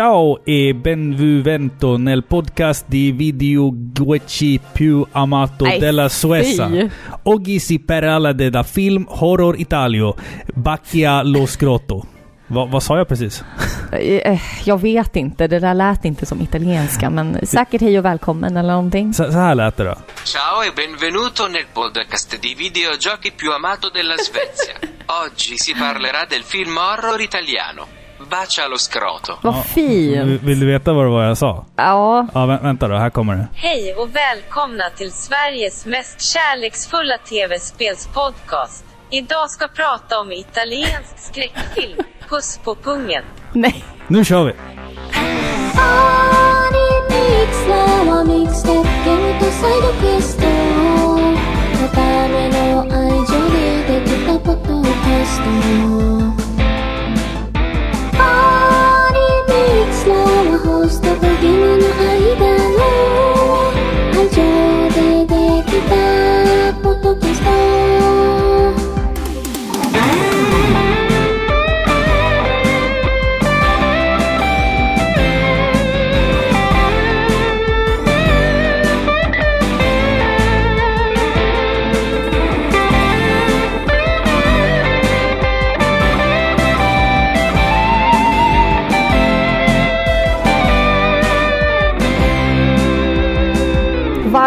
Ciao e benvenuto nel podcast di videogiochi più amato Nej, della Suessa. Oggi si parla della film Horror Italio, Bacchia lo scrotto. Va, vad sa jag precis? Eh, Jag vet inte, det där lät inte som italienska, men säkert hej och välkommen eller någonting. Så, så här lät det då. Ciao e benvenuto nel podcast di videogiochi più amato della Svezia. Oggi si parlerà del film horror italiano. Bacia lo scroto. Vad Vill, fint! vill du veta vad det var jag sa? Ja, Ja, vä vänta då. Här kommer det. Hej och välkomna till Sveriges mest kärleksfulla tv-spelspodcast. Idag ska prata om italiensk skräckfilm, Puss på pungen. nej. Nu kör vi! close to beginning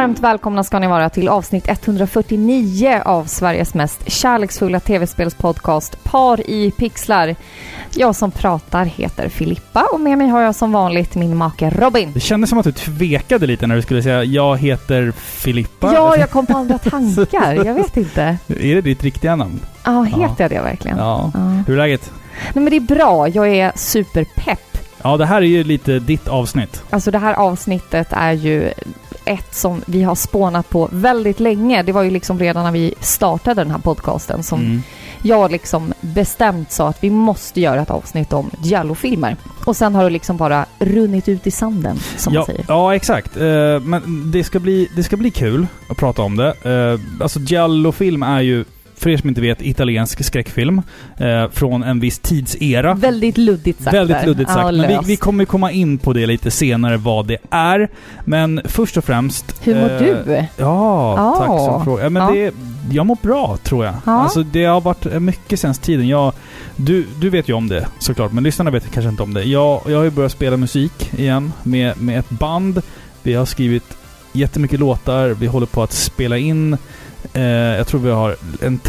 Varmt välkomna ska ni vara till avsnitt 149 av Sveriges mest kärleksfulla tv-spelspodcast Par i pixlar. Jag som pratar heter Filippa och med mig har jag som vanligt min make Robin. Det kändes som att du tvekade lite när du skulle säga jag heter Filippa. Ja, jag kom på andra tankar. Jag vet inte. Är det ditt riktiga namn? Ja, heter jag det verkligen? Ja. Ja. Hur är läget? Nej men det är bra. Jag är superpepp. Ja, det här är ju lite ditt avsnitt. Alltså det här avsnittet är ju ett som vi har spånat på väldigt länge. Det var ju liksom redan när vi startade den här podcasten som Mm. jag liksom bestämt sa att vi måste göra ett avsnitt om Giallo-filmer. Och sen har det liksom bara runnit ut i sanden, som ja, man säger. Ja, exakt. Eh, men det ska, bli, det ska bli kul att prata om det. Uh, alltså Giallo-film är ju, för er som inte vet, italiensk skräckfilm. eh, från en viss tidsera. Väldigt luddigt sagt Väldigt luddigt sagt. Ja, men vi, vi kommer komma in på det lite senare, vad det är. Men först och främst... Hur mår eh, du? Ja, Ja. tack som fråga. Men Ja. det, jag mår bra, tror jag. Ja. Alltså, det har varit mycket sen tiden. Jag, du, du vet ju om det såklart, men lyssnarna vet kanske inte om det. Jag, jag har ju börjat spela musik igen med, med ett band. Vi har skrivit jättemycket låtar. Vi håller på att spela in. Eh, jag tror vi har en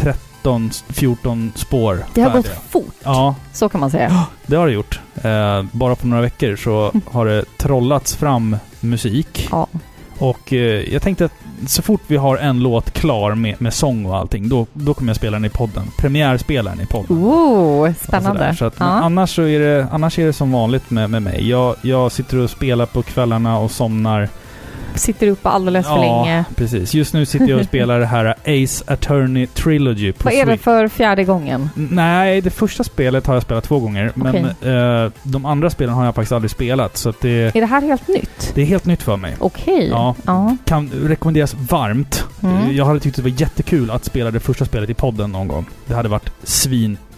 13-14 spår Det har gått färdiga. fort, Ja, så kan man säga. det har det gjort. Eh, bara på några veckor så har det trollats fram musik. Ja. Och eh, jag tänkte att så fort vi har en låt klar med, med sång och allting, då, då kommer jag spela den i podden. Premiärspela den i podden. Oh, spännande. sådär. Så att, ja. annars, så är det, annars är det som vanligt med, med mig. Jag, jag sitter och spelar på kvällarna och somnar. Sitter uppe alldeles för länge. precis. Just nu sitter jag och spelar det här Ace Attorney Trilogy på Vad är det för fjärde gången? Nej, det första spelet har jag spelat två gånger. Men eh, de andra spelen har jag faktiskt aldrig spelat. Så det, Är det här helt nytt? det är helt nytt för mig. Okej. Ja. ja. Kan rekommenderas varmt. Mm. Jag hade tyckt det var jättekul att spela det första spelet i podden någon gång. Det hade varit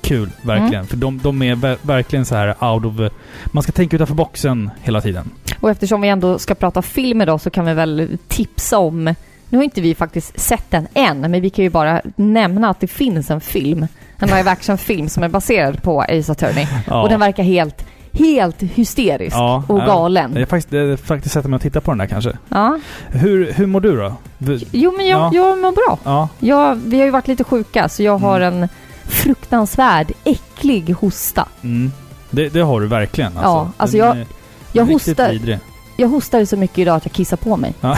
svinkul, verkligen. Mm. För de, de är ver- verkligen så här out of... Man ska tänka utanför boxen hela tiden. Och eftersom vi ändå ska prata film idag så kan vi väl tipsa om... Nu har inte vi faktiskt sett den än, men vi kan ju bara nämna att det finns en film. En live action-film som är baserad på Ace Attorney. Ja. Och den verkar helt, helt hysterisk Ja, och galen. Jag har faktiskt, faktiskt sätter mig och tittar på den där kanske. Ja. Hur, hur mår du då? Jo, men jag, Ja. jag mår bra. Ja, Jag, vi har ju varit lite sjuka, så jag har Mm. en fruktansvärd, äcklig hosta. mm. det, det har du verkligen. Alltså. Ja, alltså Den jag- är Jag riktigt hostar, vidrig. jag hostade så mycket idag att jag kissade på mig. Ja.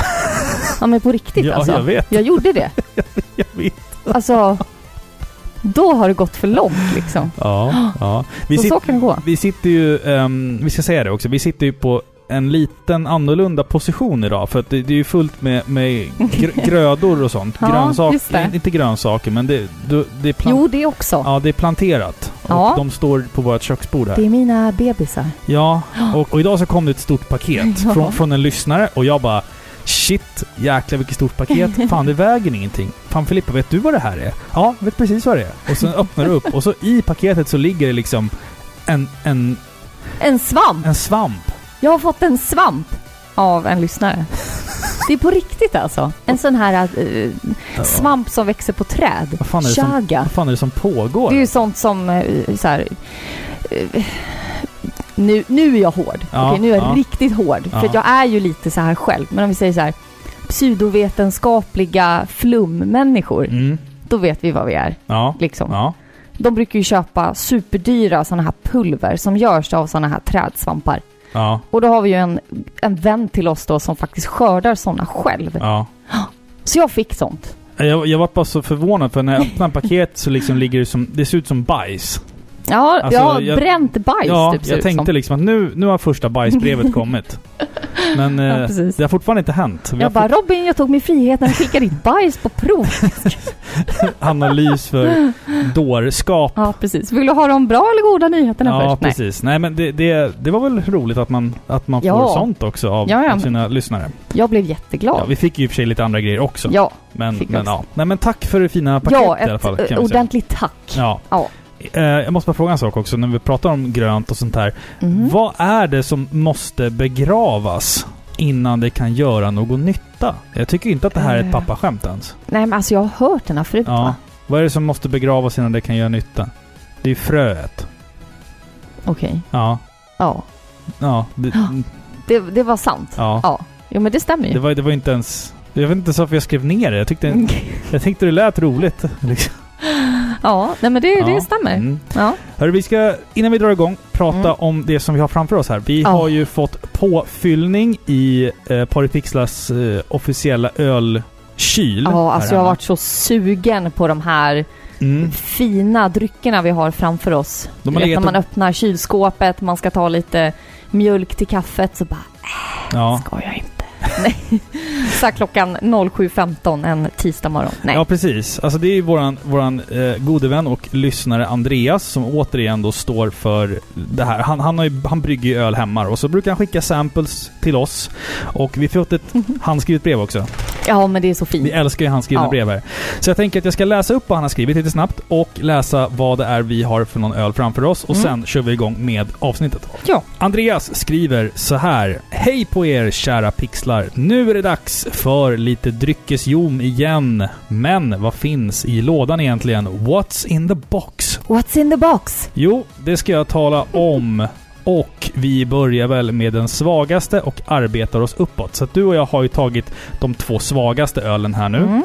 ja, men på riktigt Ja, alltså. jag vet. Jag gjorde det. Jag vet. Alltså, då har det gått för långt liksom. Ja, ja. Vi, så, sit, så kan det gå. vi sitter ju... ehm, vi ska säga det också. Vi sitter ju på en liten annorlunda position idag. För att det, det är ju fullt med, med gr- grödor och sånt. Ja, Grönsaker. Inte grönsaker, men det, det, det är plant- Jo, det också. Ja, det är planterat. Och Ja. de står på vårt köksbord här. Det är mina bebisar. Ja, och, och idag så kom det ett stort paket Ja. från, från en lyssnare och jag bara Shit, jäklar vilket stort paket. Fan, det väger ingenting. Fan Filippa, vet du vad det här är? Ja, vet precis vad det är. Och sen öppnar du upp och så i paketet så ligger det liksom en, en En svamp! En svamp. Jag har fått en svamp av en lyssnare. Det är på riktigt alltså. En sån här eh, svamp som växer på träd. Vad fan är det som, Chaga. vad fan är det som pågår? Det är ju sånt som eh, så här, eh, nu, nu är jag hård. Ja, Okej, nu är jag ja. riktigt hård. För Ja. att jag är ju lite så här själv. Men om vi säger så här pseudovetenskapliga flummänniskor. Mm. Då vet vi vad vi är. Ja. Liksom. Ja. De brukar ju köpa superdyra såna här pulver som görs av såna här trädsvampar. Ja. Och då har vi ju en, en vän till oss då som faktiskt skördar såna själv. Ja. Så jag fick sånt. Jag, jag var bara så förvånad för när jag öppnade paket så liksom ligger det som... Det ser ut som bajs. Ja, Alltså, ja jag- bränt bajs ja, typ jag tänkte som. liksom att nu, nu har första bajsbrevet kommit. Men Ja, eh, det har fortfarande inte hänt. Vi Jag bara, Robin, jag tog mig friheten att skicka ditt bajs på prov. analys för dårskap. Ja, precis. Vill du ha de bra eller goda nyheterna Ja, först? Nej. precis. Nej, men det, det, det var väl roligt att man, att man Ja. får sånt också av, Ja, ja, av sina lyssnare. Jag blev Ja, jätteglad. vi fick ju i och för sig lite andra grejer också. Ja, men, men, också. ja. Nej, men tack för det fina paketet ja i alla ett fall. Kan vi säga. ordentligt tack. Ja. Eh, jag måste bara fråga en sak också när vi pratar om grönt och sånt här. Mhm. Vad är det som måste begravas innan det kan göra någon nytta? Jag tycker inte att det här är ett Eh. pappaskämt ens. Nej, men alltså jag har hört den här förut Ja. va? Vad är det som måste begravas innan det kan göra nytta? Det är fröet. Okej. Ja. Ja. Ja. Det, Det, det var sant. ja. Ja. Jo, men det stämmer ju. Det var, det var inte ens... Jag vet inte ens varför jag skrev ner det. Jag tyckte, jag tänkte det lät roligt. Liksom. Ja, nej men det, Ja. det stämmer. Mm. Ja. Hörru, vi ska innan vi drar igång prata Mm. om det som vi har framför oss här. Vi Ja. har ju fått påfyllning i eh, Paripixlas eh, officiella ölkyl. Ja, alltså jag har varit så sugen på de här Mm. fina dryckerna vi har framför oss. De vet, när man och- öppnar kylskåpet, man ska ta lite mjölk till kaffet så bara, Ja. ska jag inte. Nej. Så här klockan 07.15 en tisdag morgon. Nej. ja, precis. Alltså det är ju våran, våran eh, gode vän och lyssnare Andreas som återigen då står för det här. Han, han, har ju, han brygger ju öl hemma och så brukar han skicka samples till oss. Och vi har fått ett handskrivet brev också. Ja, men det är så Vi fint. älskar ju handskrivna Ja. brev här. Så jag tänker att jag ska läsa upp vad han har skrivit lite snabbt och läsa vad det är vi har för någon öl framför oss och Mm. sen kör vi igång med avsnittet. Ja. Andreas skriver så här. Hej på er kära pixlar! Nu är det dags för lite dryckesjom igen. Men vad finns i lådan egentligen? What's in the box? What's in the box? Jo, det ska jag tala om. Och vi börjar väl med den svagaste och arbetar oss uppåt. Så att du och jag har ju tagit de två svagaste ölen här nu. Mm.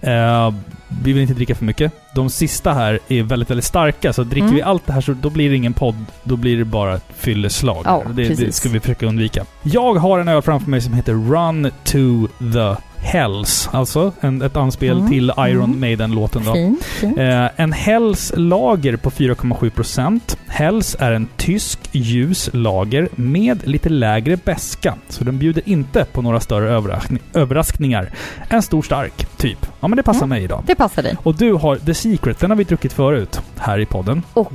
Eh, vi vill inte dricka för mycket. De sista här är väldigt, väldigt starka. Så dricker Mm. vi allt det här så då blir det ingen podd. Då blir det bara ett fylleslag. Ja, det, det ska vi försöka undvika. Jag har en öl framför mig som heter Run to the Hells. Alltså en, ett anspel Mm. till Iron Mm. Maiden-låten då. Fin, fin. Eh, en Hells lager på 4,7%. Hells är en tysk ljus lager med lite lägre beska. Så den bjuder inte på några större överraskning, överraskningar. En stor stark, typ. Ja men det passar Mm. mig idag. Det passar dig. Och du har The Secret, den har vi druckit förut här i podden. Och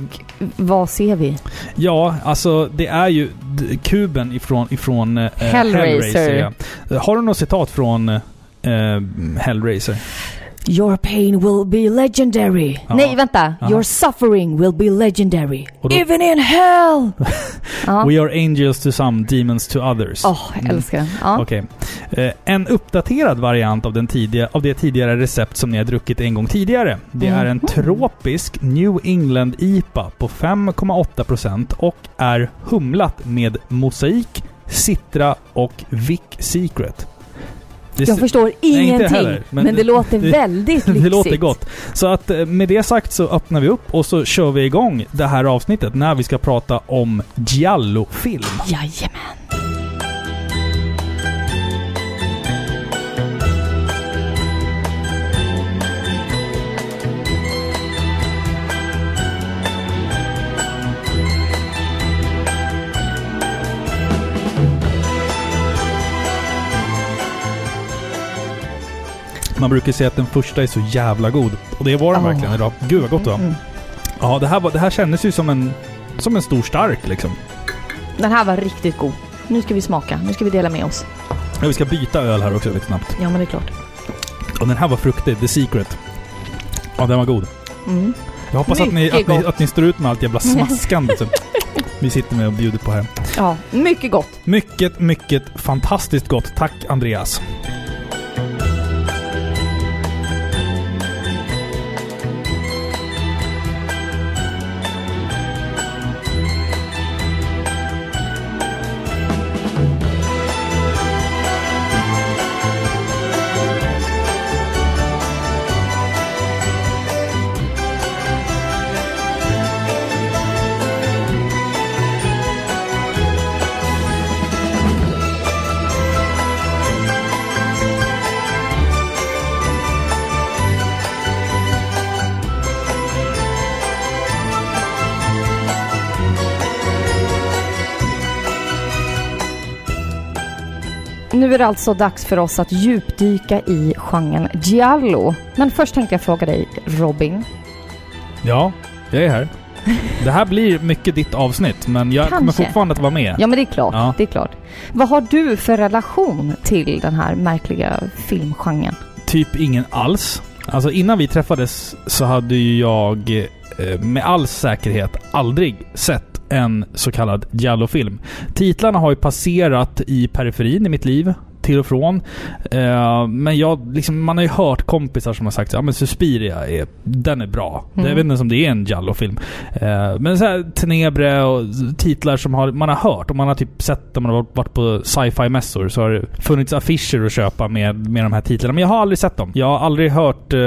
vad ser vi? Ja, alltså det är ju kuben ifrån, ifrån eh, Hellraiser. ja. Har du något citat från eh, Hellraiser? Your pain will be legendary. Ja. Nej, vänta. Aha. Your suffering will be legendary. Då- Even in hell! ja. We are angels to some, demons to others. Åh, jag Mm. älskar den. Ja. Okej. Eh, en uppdaterad variant av, den tidiga, av det tidigare recept som ni har druckit en gång tidigare. Det är en Mhm. tropisk New England IPA på 5,8% och är humlat med mosaik, citra och Vic Secret. Det, Jag förstår ingenting, heller, men men, det, det- låter det- väldigt det lyxigt. låter gott. Så att eh, med det sagt så öppnar vi upp och så kör vi igång det här avsnittet när vi ska prata om Giallo-film. Jajamän. Man brukar säga att den första är så jävla god. Och det var den Ja. verkligen idag. Gud vad gott det var. Mm. Ja, det här, var, det här kändes ju som en, som en stor stark liksom. Den här var riktigt god. Nu ska vi smaka. Nu ska vi dela med oss. Ja, vi ska byta öl här också lite snabbt. Ja, men det är klart. Och den här var fruktig, The Secret. Ja, den var god. Mm. Jag hoppas att ni, att, ni, att ni står ut med allt jävla smaskande. Så. vi sitter med och bjuder på här. Ja, mycket gott. Mycket, mycket fantastiskt gott. Tack Andreas. Nu är det alltså dags för oss att djupdyka i genren giallo. Men först tänkte jag fråga dig, Robin. Ja, jag är här. Det här blir mycket ditt avsnitt, men jag kommer Kanske. fortfarande att vara med. Ja, men det är klart. Ja. Det är klart. Vad har du för relation till den här märkliga filmgenren? Typ ingen alls. Alltså innan vi träffades så hade ju jag eh, med all säkerhet aldrig sett en så kallad giallo-film. Titlarna har ju passerat i periferin i mitt liv, till och från. Eh, men jag, liksom, man har ju hört kompisar som har sagt men Suspiria, är, den är bra. Mm. Jag vet inte om det är en giallo-film. Eh, men så här Tenebre och titlar som har, man har hört och man har typ sett när man har varit på sci-fi-mässor så har det funnits affischer att köpa med, med de här titlarna. Men jag har aldrig sett dem. Jag har aldrig hört eh,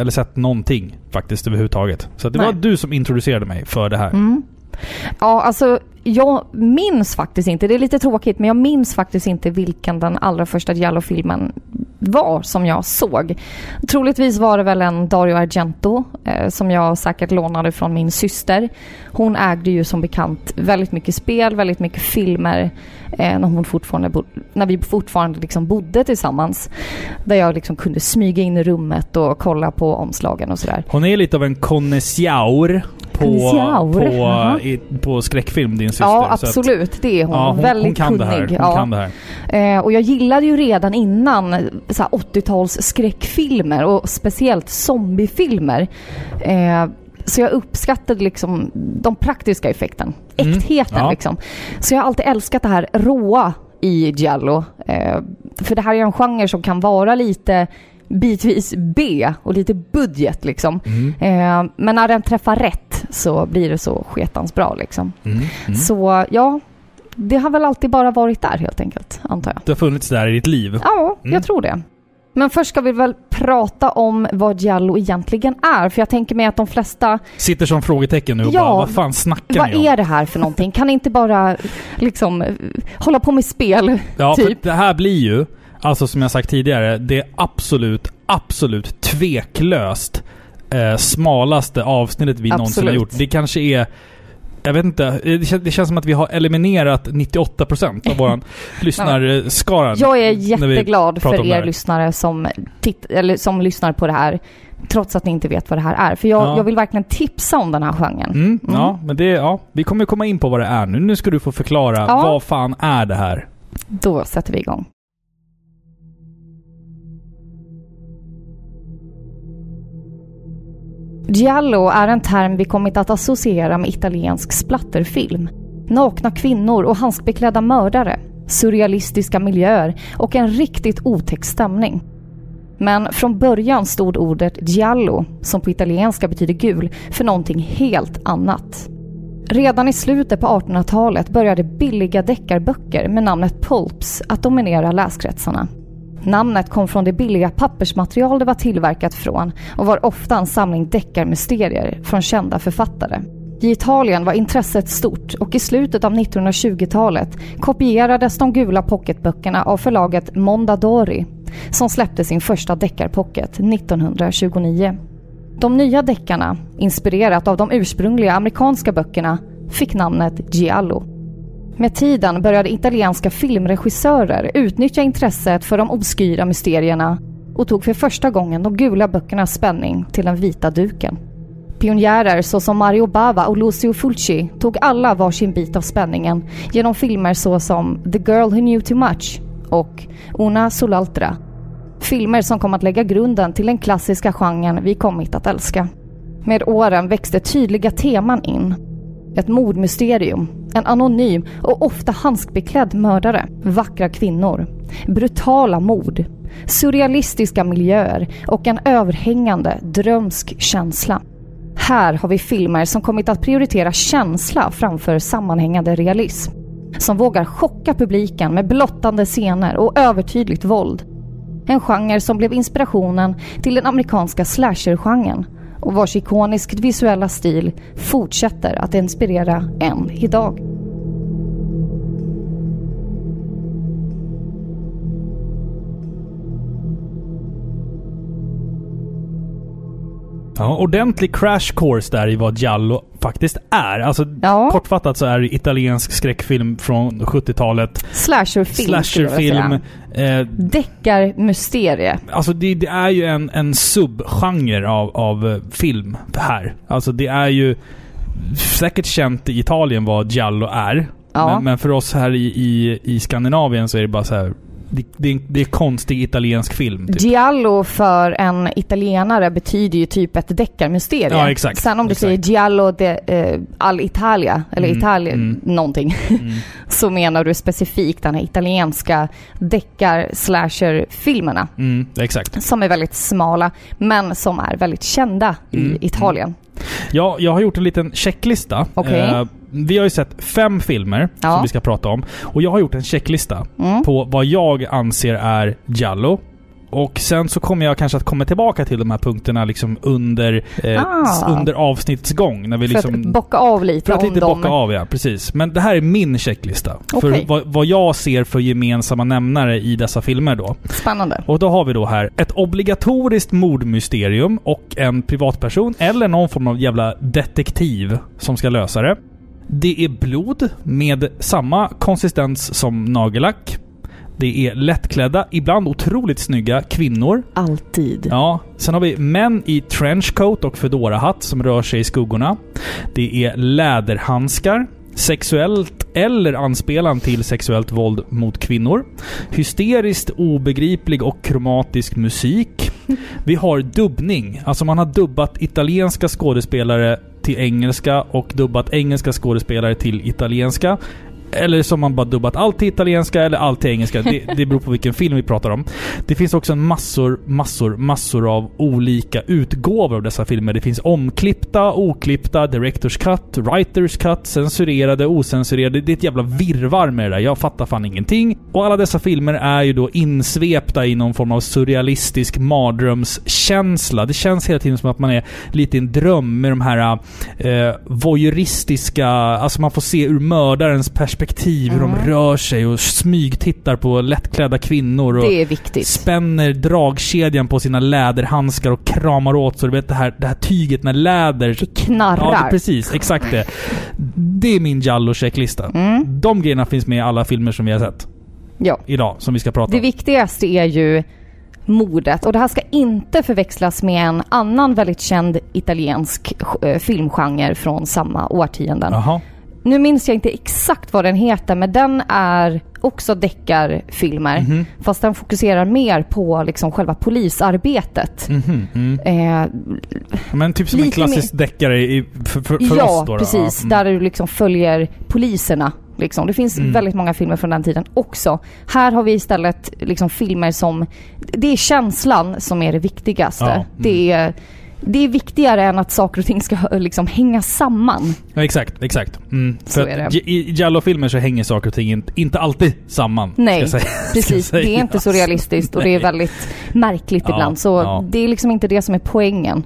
eller sett någonting faktiskt överhuvudtaget. Så det var Nej. du som introducerade mig för det här. Mm. Ja, alltså jag minns faktiskt inte, det är lite tråkigt, men jag minns faktiskt inte vilken den allra första Giallo-filmen var som jag såg. Troligtvis var det väl en Dario Argento eh, som jag säkert lånade från min syster. Hon ägde ju som bekant väldigt mycket spel, väldigt mycket filmer eh, när, hon fortfarande bo- när vi fortfarande liksom bodde tillsammans. Där jag liksom kunde smyga in i rummet och kolla på omslagen och sådär. Hon är lite av en konnässör på, på, i, på skräckfilm, din syster. Ja, Så att- absolut. Det är hon. Ja, hon, väldigt hon kan kunnig. det här. Hon ja. kan det här. Eh, och jag gillade ju redan innan eh, så här 80-tals skräckfilmer och speciellt zombiefilmer. Eh, så jag uppskattade liksom de praktiska effekten. Mm, Äktheten ja. liksom. Så jag har alltid älskat det här råa i Giallo. Eh, för det här är en genre som kan vara lite bitvis B och lite budget liksom. Mm, Eh, men när den träffar rätt så blir det så sketans bra liksom. mm, mm. Så ja, det har väl alltid bara varit där helt enkelt, antar jag. Det har funnits där i ditt liv. Ja, Mm. jag tror det. Men först ska vi väl prata om vad Giallo egentligen är, för jag tänker mig att de flesta... Sitter som frågetecken nu och Ja. bara, vad fan snackar Vad ni om? är det här för någonting? Kan ni inte bara liksom hålla på med spel? Ja, typ? för det här blir ju, alltså som jag sagt tidigare, det absolut, absolut tveklöst eh, smalaste avsnittet vi någonsin har Absolut. gjort. Det kanske är jag vet inte, det känns, det känns som att vi har eliminerat 98% av våran lyssnarskara. Jag är jätteglad för er lyssnare som, eller som lyssnar på det här, trots att ni inte vet vad det här är. För jag, Ja. jag vill verkligen tipsa om den här genren. Mm, Ja, men det, ja, vi kommer komma in på vad det är nu. Nu ska du få förklara, Ja. vad fan är det här? Då sätter vi igång. Giallo är en term vi kommit att associera med italiensk splatterfilm. Nakna kvinnor och handskbeklädda mördare, surrealistiska miljöer och en riktigt otäck stämning. Men från början stod ordet giallo, som på italienska betyder gul, för någonting helt annat. Redan i slutet på 1800-talet började billiga deckarböcker med namnet pulps att dominera läskretsarna. Namnet kom från det billiga pappersmaterial det var tillverkat från och var ofta en samling deckarmysterier från kända författare. I Italien var intresset stort och i slutet av 1920-talet kopierades de gula pocketböckerna av förlaget Mondadori som släppte sin första deckarpocket 1929. De nya deckarna, inspirerat av de ursprungliga amerikanska böckerna, fick namnet Giallo. Med tiden började italienska filmregissörer utnyttja intresset för de obskyra mysterierna och tog för första gången de gula böckernas spänning till den vita duken. Pionjärer såsom Mario Bava och Lucio Fulci tog alla varsin bit av spänningen genom filmer såsom The Girl Who Knew Too Much och Una Solaltra. Filmer som kom att lägga grunden till den klassiska genren vi kommit att älska. Med åren växte tydliga teman in. Ett mordmysterium, En anonym och ofta handskbeklädd mördare. Vackra kvinnor. Brutala mord. Surrealistiska miljöer och en överhängande drömsk känsla. Här har vi filmer som kommit att prioritera känsla framför sammanhängande realism. Som vågar chocka publiken med blottande scener och övertydligt våld. En genre som blev inspirationen till den amerikanska slasher-genren och vars ikoniskt visuella stil fortsätter att inspirera än idag. Ja, ordentlig crash course där i vad Giallo faktiskt är. Alltså Ja. kortfattat så är det italiensk skräckfilm från 70-talet. Slasherfilm Slasherfilm. Eh, Deckarmysterie. Alltså det, det är ju en, en subgenre av, av eh, film här. Alltså det är ju säkert känt i Italien vad Giallo är. Ja. Men, men för oss här i, i, i Skandinavien så är det bara så här. Det, det, det är konstig italiensk film. Typ. Giallo för en italienare betyder ju typ ett deckarmysterium. Ja, exakt. Sen om du Exakt. säger Giallo de eh, all Italia, eller Mm, Italien, mm. någonting, Mm. så menar du specifikt den här italienska deckar-slasher-filmerna. Mm, exakt. Som är väldigt smala, men som är väldigt kända Mm, i Italien. Ja, jag har gjort en liten checklista. Okej. Eh, vi har ju sett fem filmer Ja. som vi ska prata om. Och jag har gjort en checklista Mm. på vad jag anser är Giallo. Och sen så kommer jag kanske att komma tillbaka till de här punkterna liksom under, eh, Ah. under avsnittets gång. När vi För liksom, att bocka av lite för att om lite dem. bocka av, ja. Precis. Men det här är min checklista. Okej. För vad, vad jag ser för gemensamma nämnare i dessa filmer då. Spännande. Och då har vi då här ett obligatoriskt mordmysterium och en privatperson eller någon form av jävla detektiv som ska lösa det. Det är blod med samma konsistens som nagellack. Det är lättklädda, ibland otroligt snygga kvinnor. Alltid. Ja, sen har vi män i trenchcoat och fedorahatt som rör sig i skuggorna. Det är läderhandskar. Sexuellt eller anspelan till sexuellt våld mot kvinnor. Hysteriskt obegriplig och kromatisk musik. Vi har dubbning. Alltså man har dubbat italienska skådespelare till engelska och dubbat engelska skådespelare till italienska. Eller som man bara dubbat allt till italienska eller allt till engelska. Det, det beror på vilken film vi pratar om. Det finns också en massor, massor, massor av olika utgåvor av dessa filmer. Det finns omklippta, oklippta, directors cut, writers cut, censurerade, ocensurerade. Det är ett jävla virrvarr med det där. Jag fattar fan ingenting. Och alla dessa filmer är ju då insvepta i någon form av surrealistisk mardrömskänsla. Det känns hela tiden som att man är lite i en dröm med de här eh, voyeuristiska... Alltså man får se ur mördarens perspektiv hur de rör sig och smygtittar på lättklädda kvinnor. Och Det är viktigt. spänner dragkedjan på sina läderhandskar och kramar åt så du vet det här, det här tyget när läder... Det knarrar. Ja, det, precis. Exakt det. Det är min Jallo-checklista. Mm. De grejerna finns med i alla filmer som vi har sett Ja. idag, som vi ska prata Det om. viktigaste är ju mordet och det här ska inte förväxlas med en annan väldigt känd italiensk eh, filmgenre från samma årtionden. Jaha. Nu minns jag inte exakt vad den heter men den är också deckarfilmer. Mhm. Fast den fokuserar mer på liksom själva polisarbetet. Mhm, mm. Eh, Men typ som en klassisk deckare i, för, för, för ja, oss då? då. precis. Ja, mm. Där du liksom följer poliserna. Liksom. Det finns Mm. väldigt många filmer från den tiden också. Här har vi istället liksom filmer som... Det är känslan som är det viktigaste. Ja, mm. Det, är, det är viktigare än att saker och ting ska liksom hänga samman. Ja, exakt, exakt. Mm. För är att i Jallo-filmer så hänger saker och ting inte, inte alltid samman. Nej. Precis, det är inte så realistiskt och det är Nej. väldigt märkligt Ja, ibland. Så ja. det är liksom inte det som är poängen.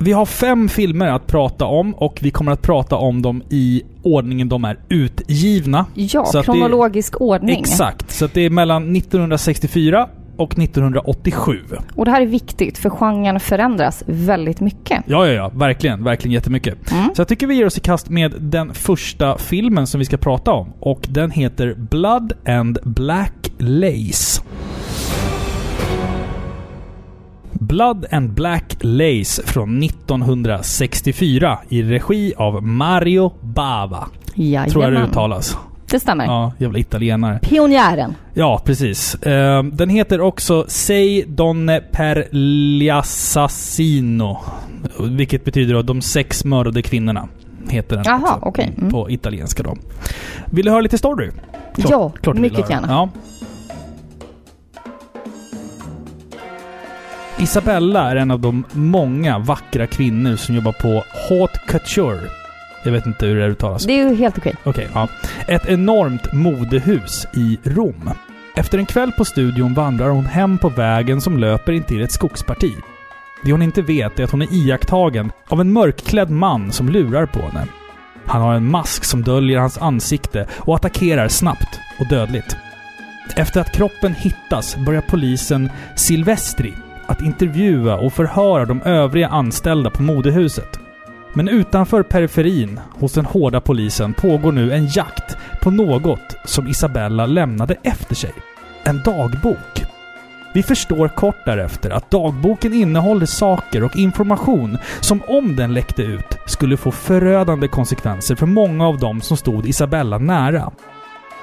Vi har fem filmer att prata om och vi kommer att prata om dem i ordningen de är utgivna. Ja, Så kronologisk ordning. Exakt. Så det är mellan 1964 och 1987. Och det här är viktigt för genren förändras väldigt mycket. Ja, ja, ja. Verkligen. Verkligen jättemycket. Mm. Så jag tycker vi ger oss i kast med den första filmen som vi ska prata om. Och den heter Blood and Black Lace. Blood and Black Lace från 1964 i regi av Mario Bava. Jajamän. Tror jag det uttalas. Det stämmer. Ja, jävla italienare. Pionjären. Ja, precis. Eh, den heter också Sei donne per gli assassino. Vilket betyder då de sex mördade kvinnorna. heter den Jaha, också, okej. Mm. på italienska då. Vill du höra lite story? Ja, du vill mycket gärna. Ja. Isabella är en av de många vackra kvinnor som jobbar på Haute Couture. Jag vet inte hur det uttalas. Det är ju helt okej. Okej, ja. Ett enormt modehus i Rom. Efter en kväll på studion vandrar hon hem på vägen som löper in till ett skogsparti. Det hon inte vet är att hon är iakttagen av en mörkklädd man som lurar på henne. Han har en mask som döljer hans ansikte och attackerar snabbt och dödligt. Efter att kroppen hittas börjar polisen Silvestri att intervjua och förhöra de övriga anställda på modehuset. Men utanför periferin hos den hårda polisen pågår nu en jakt på något som Isabella lämnade efter sig. En dagbok. Vi förstår kort därefter att dagboken innehåller saker och information som om den läckte ut skulle få förödande konsekvenser för många av dem som stod Isabella nära.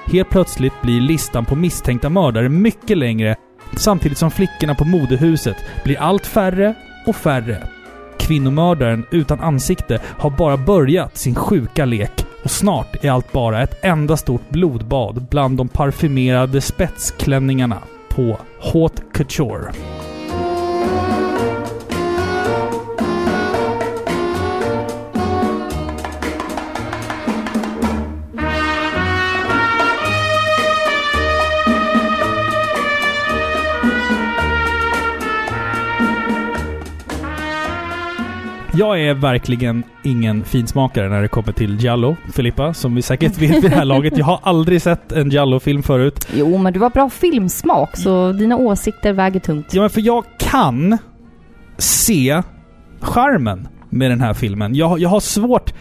Helt plötsligt blir listan på misstänkta mördare mycket längre samtidigt som flickorna på modehuset blir allt färre och färre. Kvinnomördaren utan ansikte har bara börjat sin sjuka lek och snart är allt bara ett enda stort blodbad bland de parfymerade spetsklänningarna på Haute Couture. Jag är verkligen ingen finsmakare när det kommer till Giallo, Filippa, som vi säkert vet vid det här laget. Jag har aldrig sett en Giallo-film förut. Jo, men du har bra filmsmak så dina åsikter väger tungt. Ja, men för jag kan se charmen med den här filmen. Jag, jag har svårt...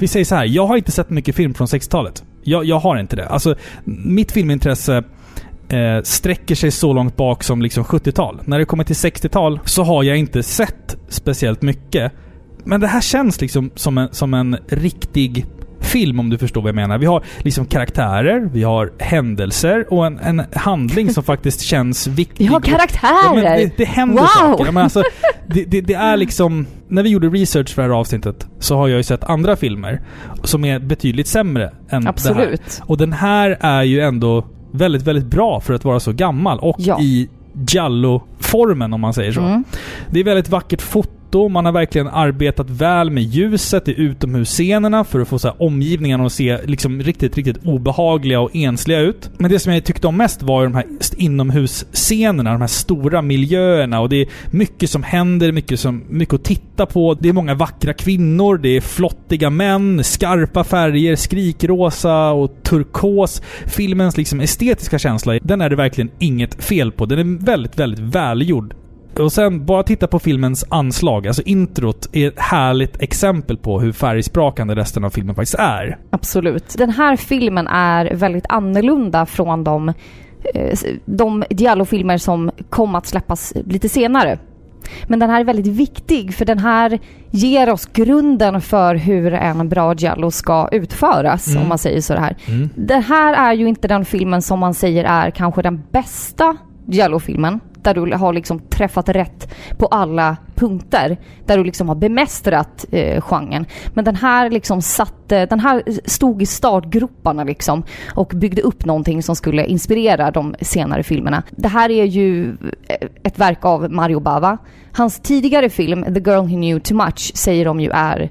Vi säger så här, jag har inte sett mycket film från 60-talet. Jag, jag har inte det. Alltså, mitt filmintresse eh, sträcker sig så långt bak som liksom 70-tal. När det kommer till 60-tal så har jag inte sett speciellt mycket. Men det här känns liksom som en, som en riktig film om du förstår vad jag menar. Vi har liksom karaktärer, vi har händelser och en, en handling som faktiskt känns viktig. Vi har karaktärer! Ja, det, det händer Wow! saker. Men alltså, det, det, det är liksom... När vi gjorde research för det här avsnittet så har jag ju sett andra filmer som är betydligt sämre än det här. Absolut. Och den här är ju ändå väldigt, väldigt bra för att vara så gammal och Ja. i Giallo-formen om man säger så. Mm. Det är väldigt vackert foto. Man har verkligen arbetat väl med ljuset i utomhusscenerna för att få så här omgivningarna att se liksom riktigt, riktigt obehagliga och ensliga ut. Men det som jag tyckte om mest var ju de här inomhusscenerna, de här stora miljöerna och det är mycket som händer, mycket, som, mycket att titta på. Det är många vackra kvinnor, det är flottiga män, skarpa färger, skrikrosa och turkos. Filmens liksom estetiska känsla, den är det verkligen inget fel på. Den är väldigt, väldigt välgjord. Och sen bara titta på filmens anslag. Alltså introt är ett härligt exempel på hur färgsprakande resten av filmen faktiskt är. Absolut. Den här filmen är väldigt annorlunda från de, eh, de Giallo-filmer som kom att släppas lite senare. Men den här är väldigt viktig för den här ger oss grunden för hur en bra Giallo ska utföras, Mm. om man säger så här. Mm. Den här är ju inte den filmen som man säger är kanske den bästa Giallo-filmen. Där du har liksom träffat rätt på alla punkter. Där du liksom har bemästrat eh, genren. Men den här liksom satte, den här stod i startgroparna liksom och byggde upp någonting som skulle inspirera de senare filmerna. Det här är ju eh, ett verk av Mario Bava. Hans tidigare film, The Girl Who Knew Too Much, säger de ju är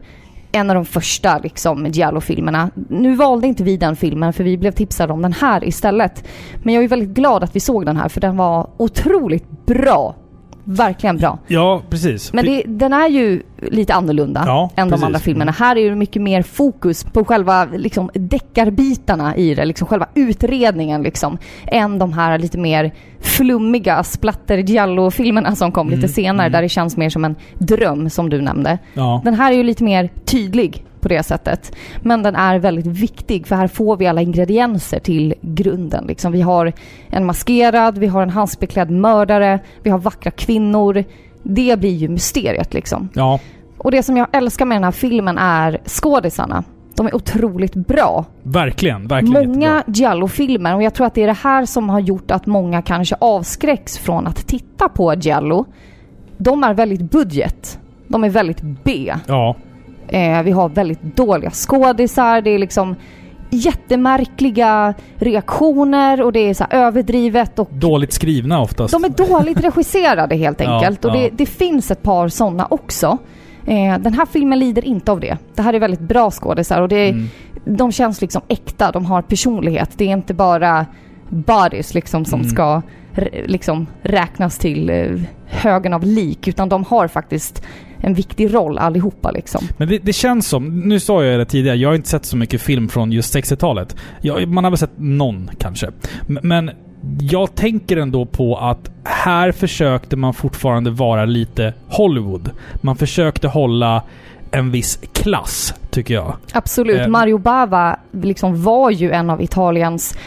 en av de första liksom, Giallo-filmerna. Nu valde inte vi den filmen för vi blev tipsade om den här istället. Men jag är väldigt glad att vi såg den här för den var otroligt bra. Verkligen bra. Ja, precis. Men det, den är ju lite annorlunda Ja, än precis. de andra filmerna. Här är det mycket mer fokus på själva liksom, deckarbitarna i det, liksom själva utredningen liksom. Än de här lite mer flummiga splatter giallo-filmerna som kom Mm, lite senare mm. där det känns mer som en dröm som du nämnde. ja. Den här är ju lite mer tydlig på det sättet. Men den är väldigt viktig för här får vi alla ingredienser till grunden. Liksom. Vi har en maskerad, vi har en halsbeklädd mördare, vi har vackra kvinnor. Det blir ju mysteriet liksom. ja. Och det som jag älskar med den här filmen är skådisarna. De är otroligt bra. Verkligen, verkligen många. Giallo-filmer, och jag tror att det är det här som har gjort att många kanske avskräcks från att titta på Giallo. De är väldigt budget. De är väldigt B. Ja. Eh, vi har väldigt dåliga skådisar. Det är liksom jättemärkliga reaktioner och det är så överdrivet och Dåligt skrivna oftast. de är dåligt regisserade helt Ja, enkelt. och det, ja. det finns ett par sådana också. Eh, den här filmen lider inte av det. Det här är väldigt bra skådisar och det, Mm. de känns liksom äkta. De har personlighet. Det är inte bara bodies liksom som Mm. ska liksom räknas till eh, högen av lik. Utan de har faktiskt en viktig roll allihopa liksom. Men det, det känns som, nu sa jag det tidigare, jag har inte sett så mycket film från just 60-talet. Jag, man har väl sett någon kanske. Men jag tänker ändå på att här försökte man fortfarande vara lite Hollywood. Man försökte hålla en viss klass, tycker jag. Absolut. Eh, Mario Bava liksom var ju en av Italiens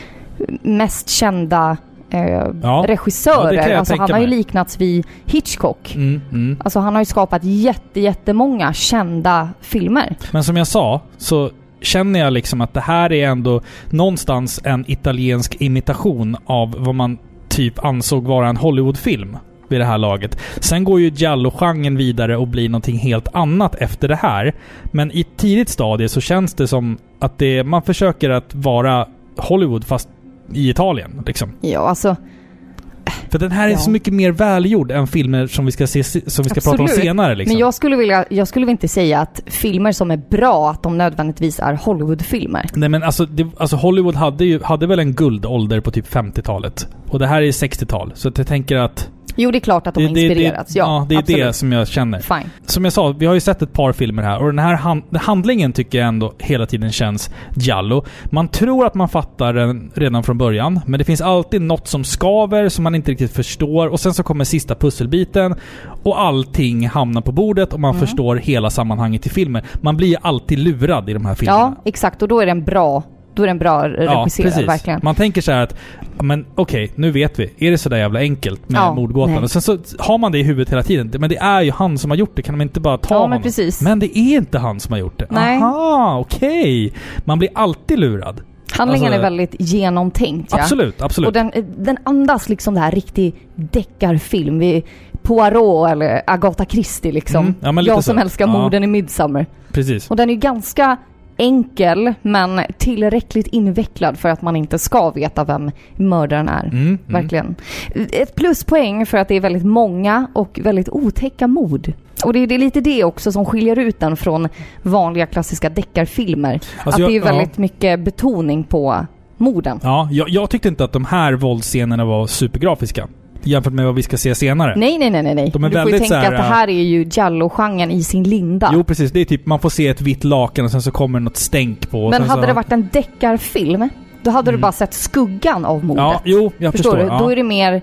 mest kända eh, Ja. Ja, regissörer. jag alltså, han har ju liknats vid Hitchcock. Mm, mm. Alltså han har ju skapat jätte, jättemånga kända filmer. Men som jag sa, så känner jag liksom att det här är ändå någonstans en italiensk imitation av vad man typ ansåg vara en Hollywoodfilm vid det här laget. Sen går ju Giallo-genren vidare och blir någonting helt annat efter det här. Men i ett tidigt stadie så känns det som att det, man försöker att vara Hollywood fast i Italien. Liksom. Ja, alltså För den här är Ja. så mycket mer välgjord än filmer som vi ska, se, som vi ska prata om senare. Liksom. Men jag skulle, vilja, jag skulle inte säga att filmer som är bra, att de nödvändigtvis är Hollywoodfilmer. Nej men alltså, det, alltså Hollywood hade ju hade väl en guldålder på typ 50-talet. Och det här är 60-tal. Så jag tänker att... Jo, det är klart att de har inspirerats. Det, ja, ja, det är absolut. det som jag känner. Fine. Som jag sa, vi har ju sett ett par filmer här och den här hand, handlingen tycker jag ändå hela tiden känns Giallo. Man tror att man fattar den redan från början, men det finns alltid något som skaver som man inte riktigt förstår och sen så kommer sista pusselbiten och allting hamnar på bordet och man Mm. förstår hela sammanhanget i filmen. Man blir alltid lurad i de här filmerna. Ja, exakt. Och då är den bra. Då är den bra regisserad, verkligen. Man tänker så här att, ja, men okej, nu vet vi. Är det så där jävla enkelt med Ja, mordgåtan? nej. Och sen så har man det i huvudet hela tiden. Men det är ju han som har gjort det. Kan de inte bara ta Ja, men honom? precis. Men det är inte han som har gjort det. Nej. Aha, okej. Man blir alltid lurad. Handlingen Alltså- är väldigt genomtänkt. Ja. Absolut, absolut. Och den, den andas liksom det här riktig deckarfilm. Vi, Poirot eller Agatha Christie liksom. Mm, ja, men Jag som så. älskar Ja. morden i Midsommar. Precis. Och den är ganska enkel men tillräckligt invecklad för att man inte ska veta vem mördaren är. Mm, mm. Verkligen. Ett pluspoäng för att det är väldigt många och väldigt otäcka mord. Och det är, det är lite det också som skiljer ut den från vanliga klassiska deckarfilmer. Alltså att jag- det är ja. väldigt mycket betoning på morden. Ja, jag, jag tyckte inte att de här våldsscenerna var supergrafiska. Jämfört med vad vi ska se senare. Nej, nej, nej, nej, nej. De är Du får ju väldigt tänka här, att det här är ju Giallo-genren i sin linda. Jo precis, det är typ man får se ett vitt lakan och sen så kommer något stänk på. Men hade så, det varit en deckarfilm, då hade du Mm. bara sett skuggan av mordet. Ja, jo, jag förstår, förstår. du? ja. Då är det mer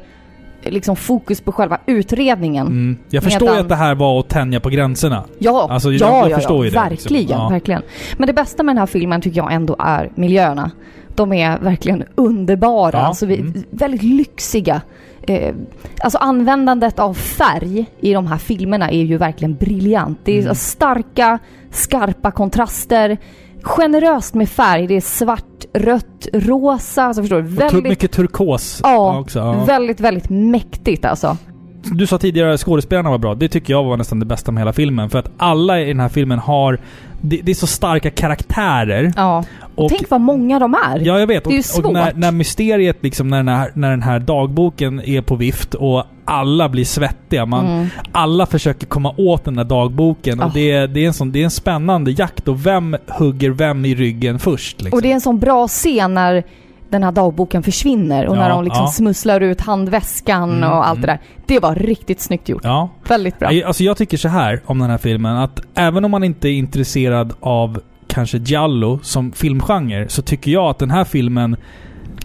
liksom fokus på själva utredningen. Mm. Jag förstår ju Medan- att det här var att tänja på gränserna. Ja, Alltså, jag- ja, jag ja, förstår ja, ju det, verkligen, liksom. Ja. verkligen. Men det bästa med den här filmen tycker jag ändå är miljöerna. De är verkligen underbara, Ja, alltså mm. väldigt lyxiga. Eh, alltså användandet av färg i de här filmerna är ju verkligen briljant. Det är Mm. starka, skarpa kontraster. Generöst med färg. Det är svart, rött, rosa. Alltså förstår du? Väldigt, mycket turkos ja, också. Ja. väldigt, väldigt mäktigt alltså. Du sa tidigare att skådespelarna var bra. Det tycker jag var nästan det bästa med hela filmen. För att alla i den här filmen har... Det, det är så starka karaktärer. Ja. Och, Tänk vad många de är. Ja, jag vet. Det är ju och, och när, svårt. när mysteriet, liksom, när den, här, när den här dagboken är på vift och alla blir svettiga. Man, Mm. Alla försöker komma åt den där dagboken. Och Ah. det, är, det, är en sån, det är en spännande jakt. Och vem hugger vem i ryggen först? Liksom. Och det är en sån bra scen när den här dagboken försvinner och Ja, när de liksom ja. smusslar ut handväskan Mm, och allt mm. det där. Det var riktigt snyggt gjort. Ja. Väldigt bra. Alltså jag tycker så här om den här filmen att även om man inte är intresserad av kanske Giallo som filmgenre så tycker jag att den här filmen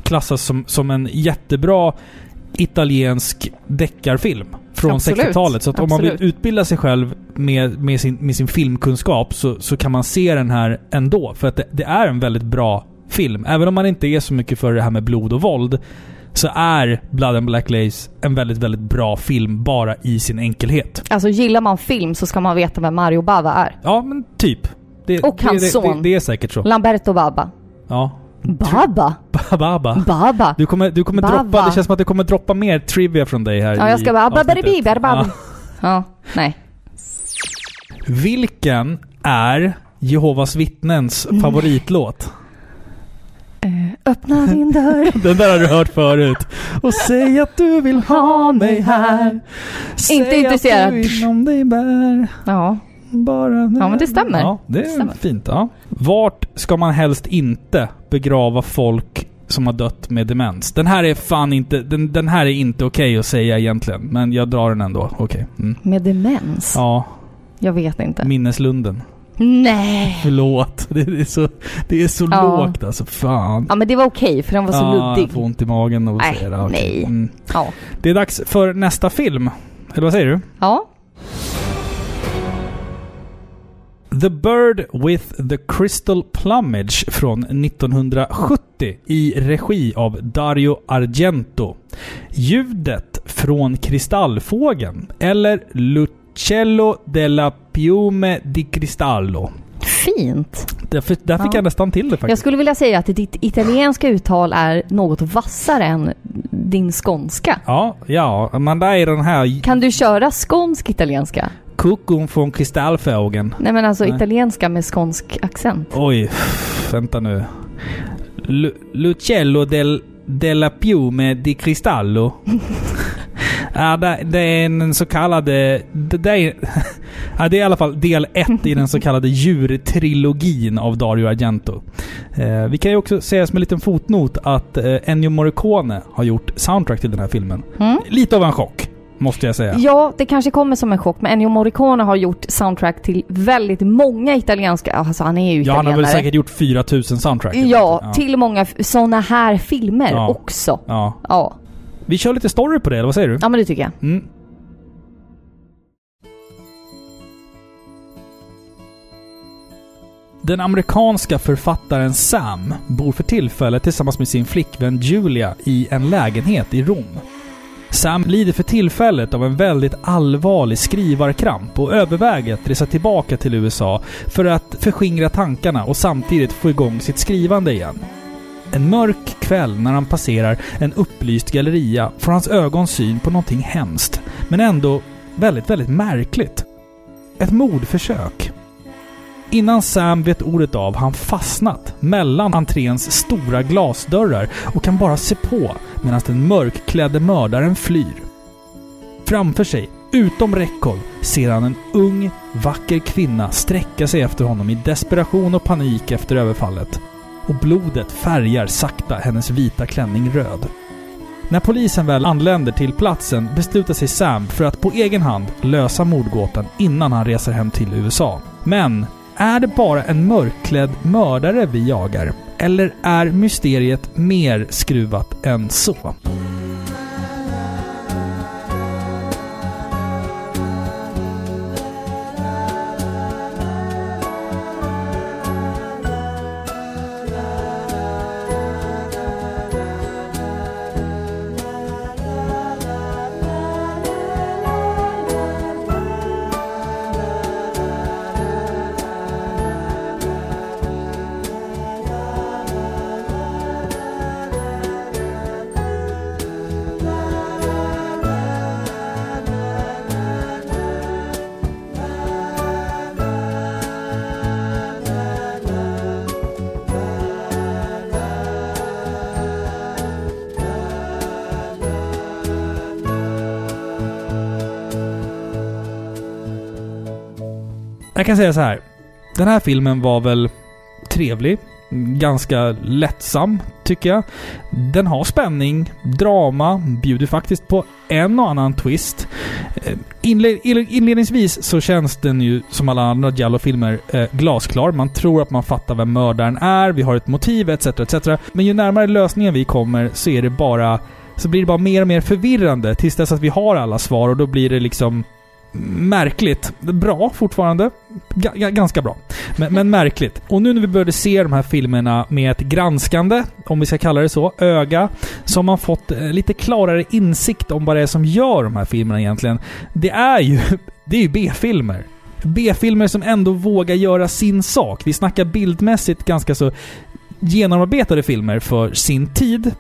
klassas som, som en jättebra italiensk deckarfilm från Absolut. 60-talet. Så att om man vill utbilda sig själv med, med, sin, med sin filmkunskap så, så kan man se den här ändå. För att det, det är en väldigt bra film. Även om man inte är så mycket för det här med blod och våld så är Blood and Black Lace en väldigt, väldigt bra film bara i sin enkelhet. Alltså gillar man film så ska man veta vem Mario Bava är. Ja, men typ. Det, Och hans det, son. Det, är säkert så. Lamberto Bava. Ja. Baba? Baba. Baba? Du kommer, du kommer Baba. droppa, det känns som att det kommer droppa mer trivia från dig här Ja, jag ska bara... baba. Ja, nej. Vilken är Jehovas vittnens favoritlåt? Eh, öppna din dörr. Den där har du hört förut. Och säg att du vill ha mig här. Säg Inte intresserad. Att du inom dig bär. Ja. Bara Ja, men det stämmer. Ja, det är Det stämmer. fint. Ja. Vart ska man helst inte begrava folk som har dött med demens? Den här är fan inte... Den, den här är inte okej att säga egentligen. Men jag drar den ändå. Okej. Mm. Med demens? Ja, Jag vet inte. minneslunden. Nej! Förlåt. Det är så, det är så Ja. lågt alltså. Fan. Ja men det var okej för den var så Ja, luddig. jag får ont i magen och Nej, säger det. Okej. nej. Mm. Ja. Det är dags för nästa film. Eller vad säger du? Ja. The Bird with the Crystal Plumage från 1970 i regi av Dario Argento. Ljudet från Kristallfågeln eller Lucello della Piume di Cristallo. Fint. Där, fick Ja. jag nästan till det faktiskt. Jag skulle vilja säga att ditt italienska uttal är något vassare än din skånska. Ja, ja, men det är den här Kan du köra skånsk italienska? kuckon från Kristallfågeln. Nej men alltså Nej. italienska med skånsk accent. Oj, vänta nu. Lu Lucello del, della Piume di Cristallo. ja, det, det är en så kallad... Det, det, är, ja, det är i alla fall del ett i den så kallade djurtrilogin av Dario Argento. Eh, vi kan ju också säga som en liten fotnot att eh, Ennio Morricone har gjort soundtrack till den här filmen. Mm. Lite av en chock, måste jag säga. Ja, det kanske kommer som en chock, men Ennio Morricone har gjort soundtrack till väldigt många italienska... Alltså han är ju Ja, han italienare. har väl säkert gjort 4000 soundtrack. Ja, till många sådana här filmer Ja. också. Ja. Ja. Vi kör lite story på det, eller vad säger du? ja, men det tycker jag. Mm. Den amerikanska författaren Sam bor för tillfället tillsammans med sin flickvän Julia i en lägenhet i Rom. Sam lider för tillfället av en väldigt allvarlig skrivarkramp och överväger att resa tillbaka till USA för att förskingra tankarna och samtidigt få igång sitt skrivande igen. En mörk kväll när han passerar en upplyst galleria får hans ögon syn på någonting hemskt, men ändå väldigt, väldigt märkligt. Ett mordförsök. Innan Sam vet ordet av har han fastnat mellan entréns stora glasdörrar och kan bara se på medan den mörkklädde mördaren flyr. Framför sig, utom räckhåll, ser han en ung, vacker kvinna sträcka sig efter honom i desperation och panik efter överfallet. Och blodet färgar sakta hennes vita klänning röd. När polisen väl anländer till platsen beslutar sig Sam för att på egen hand lösa mordgåtan innan han reser hem till USA. Men är det bara en mörkklädd mördare vi jagar? Eller är mysteriet mer skruvat än så? Kan säga så här. Den här filmen var väl trevlig. Ganska lättsam, tycker jag. Den har spänning, drama, bjuder faktiskt på en och annan twist. Eh, inledningsvis så känns den ju som alla andra Giallo-filmer eh, glasklar. Man tror att man fattar vem mördaren är, vi har ett motiv etc. etc. Men ju närmare lösningen vi kommer så är det bara så blir det bara mer och mer förvirrande tills dess att vi har alla svar och då blir det liksom märkligt. Bra fortfarande. G ganska bra. Men, men märkligt. Och nu när vi började se de här filmerna med ett granskande, om vi ska kalla det så, öga, så har man fått eh, lite klarare insikt om vad det är som gör de här filmerna egentligen. Det är ju, det är ju B-filmer. B-filmer som ändå vågar göra sin sak. Vi snackar bildmässigt ganska så genomarbetade filmer för sin tid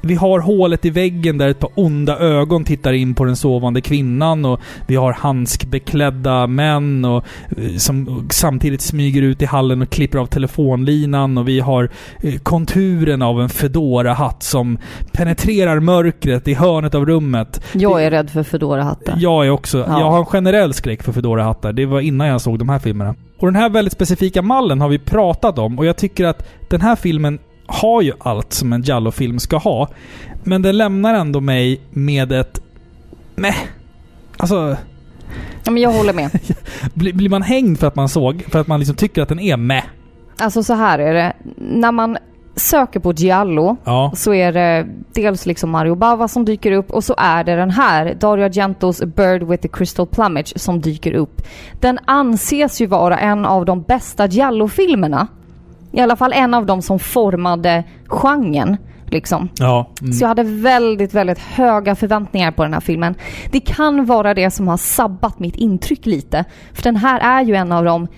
vi har hålet i väggen där ett par onda ögon tittar in på den sovande kvinnan och vi har handskbeklädda män och, eh, som samtidigt smyger ut i hallen och klipper av telefonlinan och vi har eh, konturen av en fedora hatt som penetrerar mörkret i hörnet av rummet. Jag är rädd för Foodora-hatten. Jag är också. Ja. Jag har en generell skräck för Foodora-hattar. Det var innan jag såg de här filmerna. Och den här väldigt specifika mallen har vi pratat om och jag tycker att den här filmen har ju allt som en Jallo-film ska ha. Men den lämnar ändå mig med ett... Meh. Alltså, Ja, men jag håller med. blir, man hängd för att man såg, för att man liksom tycker att den är meh? Alltså så här är det. När man söker på Giallo Ja. så är det dels liksom Mario Bava som dyker upp och så är det den här, Dario Argentos Bird with the Crystal Plumage som dyker upp. Den anses ju vara en av de bästa Giallo-filmerna. I alla fall en av de som formade genren. Liksom. Ja. Mm. Så jag hade väldigt, väldigt höga förväntningar på den här filmen. Det kan vara det som har sabbat mitt intryck lite. För den här är ju en av de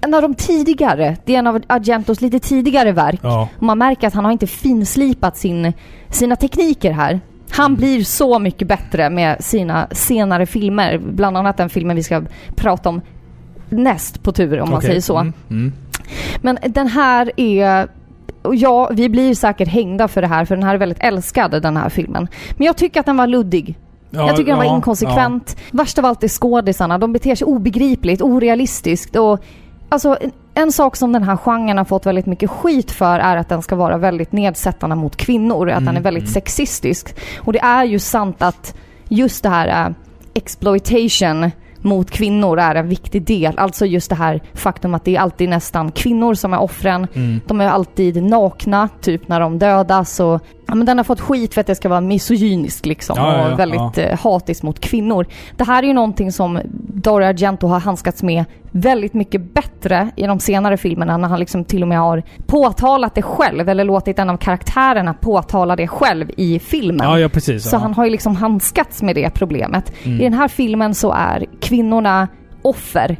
en av de tidigare, det är en av Argentos lite tidigare verk. Ja. Man märker att han har inte finslipat sin, sina tekniker här. Han Mm. blir så mycket bättre med sina senare filmer. Bland annat den filmen vi ska prata om näst på tur om man Okej. säger så. Mm. Mm. Men den här är... Ja, vi blir säkert hängda för det här för den här är väldigt älskad den här filmen. Men jag tycker att den var luddig. Ja, jag tycker den var ja, inkonsekvent. Värst av allt är skådisarna. De beter sig obegripligt, orealistiskt och... Alltså, en, en sak som den här genren har fått väldigt mycket skit för är att den ska vara väldigt nedsättande mot kvinnor. Att den är Mm, väldigt mm. sexistisk. Och det är ju sant att just det här äh, exploitation mot kvinnor är en viktig del. Alltså just det här faktum att det är alltid nästan kvinnor som är offren. Mm. De är alltid nakna, typ när de dödas. Och, ja, men den har fått skit för att det ska vara misogynisk liksom. Ja, ja, ja, och väldigt eh, hatiskt mot kvinnor. Det här är ju någonting som Dario Argento har handskats med väldigt mycket bättre i de senare filmerna när han liksom till och med har påtalat det själv eller låtit en av karaktärerna påtala det själv i filmen. Ja, ja, precis. Så ja. han har ju liksom handskats med det problemet. Mm. I den här filmen så är kvinnorna offer.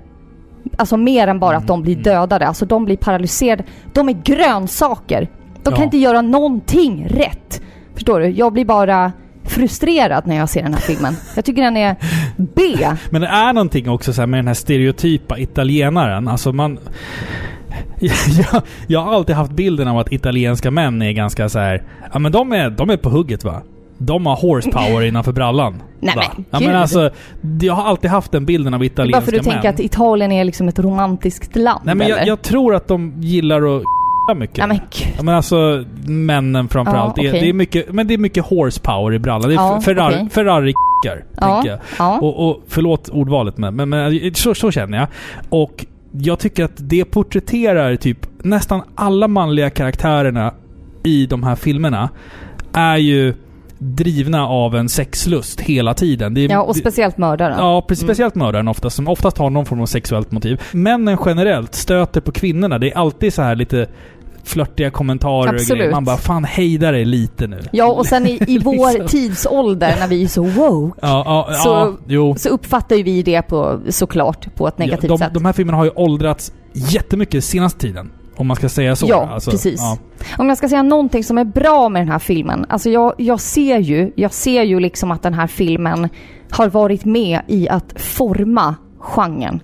Alltså mer än bara att de Mm. blir dödade. Alltså de blir paralyserade. De är grönsaker. De kan Ja. inte göra någonting rätt. Förstår du? Jag blir bara frustrerad när jag ser den här filmen. Jag tycker den är B. Men det är någonting också så med den här stereotypa italienaren. Alltså man... Jag, jag har alltid haft bilden av att italienska män är ganska så här. Ja men de är, de är på hugget va? De har horsepower innanför brallan. Nej, va? men ja, men alltså, jag har alltid haft den bilden av italienska för att du män. tänker att Italien är liksom ett romantiskt land Nej men jag, jag tror att de gillar att mycket. Nej men. Ja, men alltså männen framförallt. Ja, okej. det är mycket, men det är mycket horsepower i brallan. Det är Ja, Ferrari, okej. Ferrari Ja, ja. Och, och förlåt ordvalet men, men, men så, så känner jag. Och jag tycker att det porträtterar typ nästan alla manliga karaktärerna i de här filmerna är ju drivna av en sexlust hela tiden. Är, ja, och speciellt mördaren. Ja, precis. Speciellt mördaren oftast, som oftast har någon form av sexuellt motiv. Männen generellt stöter på kvinnorna. Det är alltid så här lite flörtiga kommentarer och Absolut. grejer. Man bara, fan hejda dig lite nu. Ja, och sen i, i vår Liksom. tidsålder när vi är så woke Ja, ja, Så- ja så uppfattar ju vi det på, såklart på ett negativt de, sätt. de här filmerna har ju åldrats jättemycket senaste tiden. Om man ska säga så. Ja, Alltså, precis. ja. Om jag ska säga någonting som är bra med den här filmen. Alltså jag, jag ser ju, jag ser ju liksom att den här filmen har varit med i att forma genren.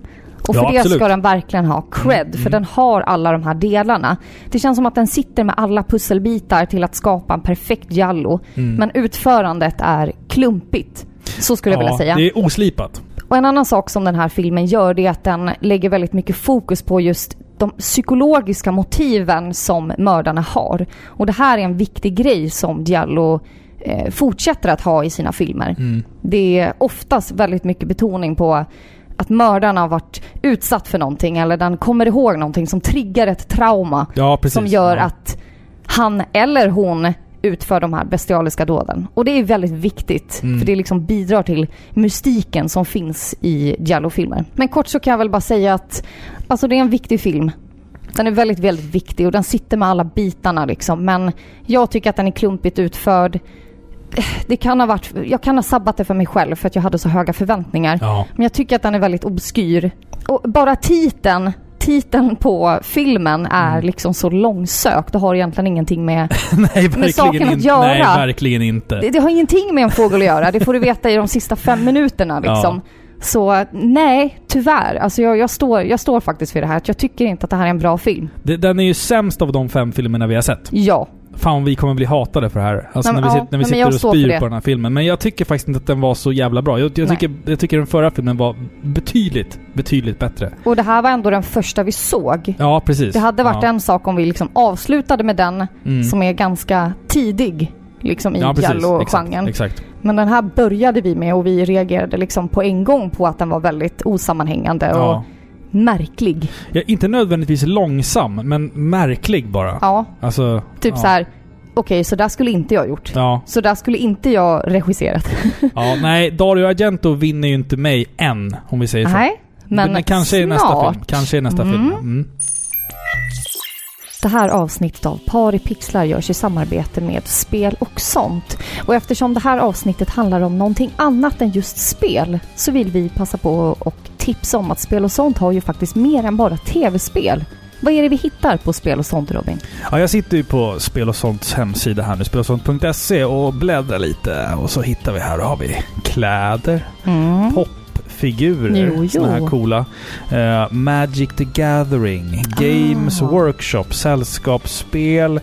Och för Ja, det absolut. ska den verkligen ha cred, Mm, för mm. den har alla de här delarna. Det känns som att den sitter med alla pusselbitar till att skapa en perfekt Jallo. Mm. Men utförandet är klumpigt. Så skulle jag vilja säga. Det är oslipat. Och en annan sak som den här filmen gör det är att den lägger väldigt mycket fokus på just de psykologiska motiven som mördarna har. Och det här är en viktig grej som Diallo eh, fortsätter att ha i sina filmer. Mm. Det är oftast väldigt mycket betoning på att mördaren har varit utsatt för någonting eller den kommer ihåg någonting som triggar ett trauma Ja, som gör ja. att han eller hon utför de här bestialiska dåden. Och det är väldigt viktigt, Mm. för det liksom bidrar till mystiken som finns i Giallo-filmer. Men kort så kan jag väl bara säga att alltså det är en viktig film. Den är väldigt, väldigt viktig och den sitter med alla bitarna liksom. Men jag tycker att den är klumpigt utförd. Det kan ha varit, jag kan ha sabbat det för mig själv för att jag hade så höga förväntningar. Ja. Men jag tycker att den är väldigt obskyr. Och bara titeln titeln på filmen är Mm. liksom så långsökt och har egentligen ingenting med... Nej, verkligen saken att göra. Nej, verkligen inte. Det, det har ingenting med en fågel att göra. Det får du veta i de sista fem minuterna liksom. Så nej, tyvärr. Alltså jag, jag, står, jag står faktiskt för det här. Jag tycker inte att det här är en bra film. Det- Den är ju sämst av de fem filmerna vi har sett. Ja. Fan, vi kommer bli hatade för det här. Alltså Nej, när men vi, ja, sitter, när vi men sitter och spyr på den här filmen. Men jag tycker faktiskt inte att den var så jävla bra. Jag, jag, tycker, jag tycker den förra filmen var betydligt, betydligt bättre. Och det här var ändå den första vi såg. Ja, precis. Det hade varit ja. en sak om vi liksom avslutade med den Mm. som är ganska tidig liksom i ja. Giallo-genren. Men den här började vi med och vi reagerade liksom på en gång på att den var väldigt osammanhängande Ja. och märklig. Ja, inte nödvändigtvis långsam, men märklig bara. Ja, Alltså, typ ja. så här. Okej, så där skulle inte jag gjort. Ja, Så där skulle inte jag regisserat. ja, nej, Dario Argento vinner ju inte mig än, om vi säger så. Nej, men, Men kanske i snart. nästa film. Kanske i nästa Mm. film. Mm. Det här avsnittet av Par i pixlar görs i samarbete med Spel och sånt. Och eftersom det här avsnittet handlar om någonting annat än just spel så vill vi passa på och tipsa om att Spel och sånt har ju faktiskt mer än bara tv-spel. Vad är det vi hittar på Spel och sånt Robin? Ja, jag sitter ju på Spel och sånts hemsida här nu, spelosont.se och bläddrar lite. Och så hittar vi här, då har vi kläder, Mm. popfigurer, Jo, jo. såna här coola. Eh, Magic the Gathering, Games Ah. Workshop, sällskapsspel,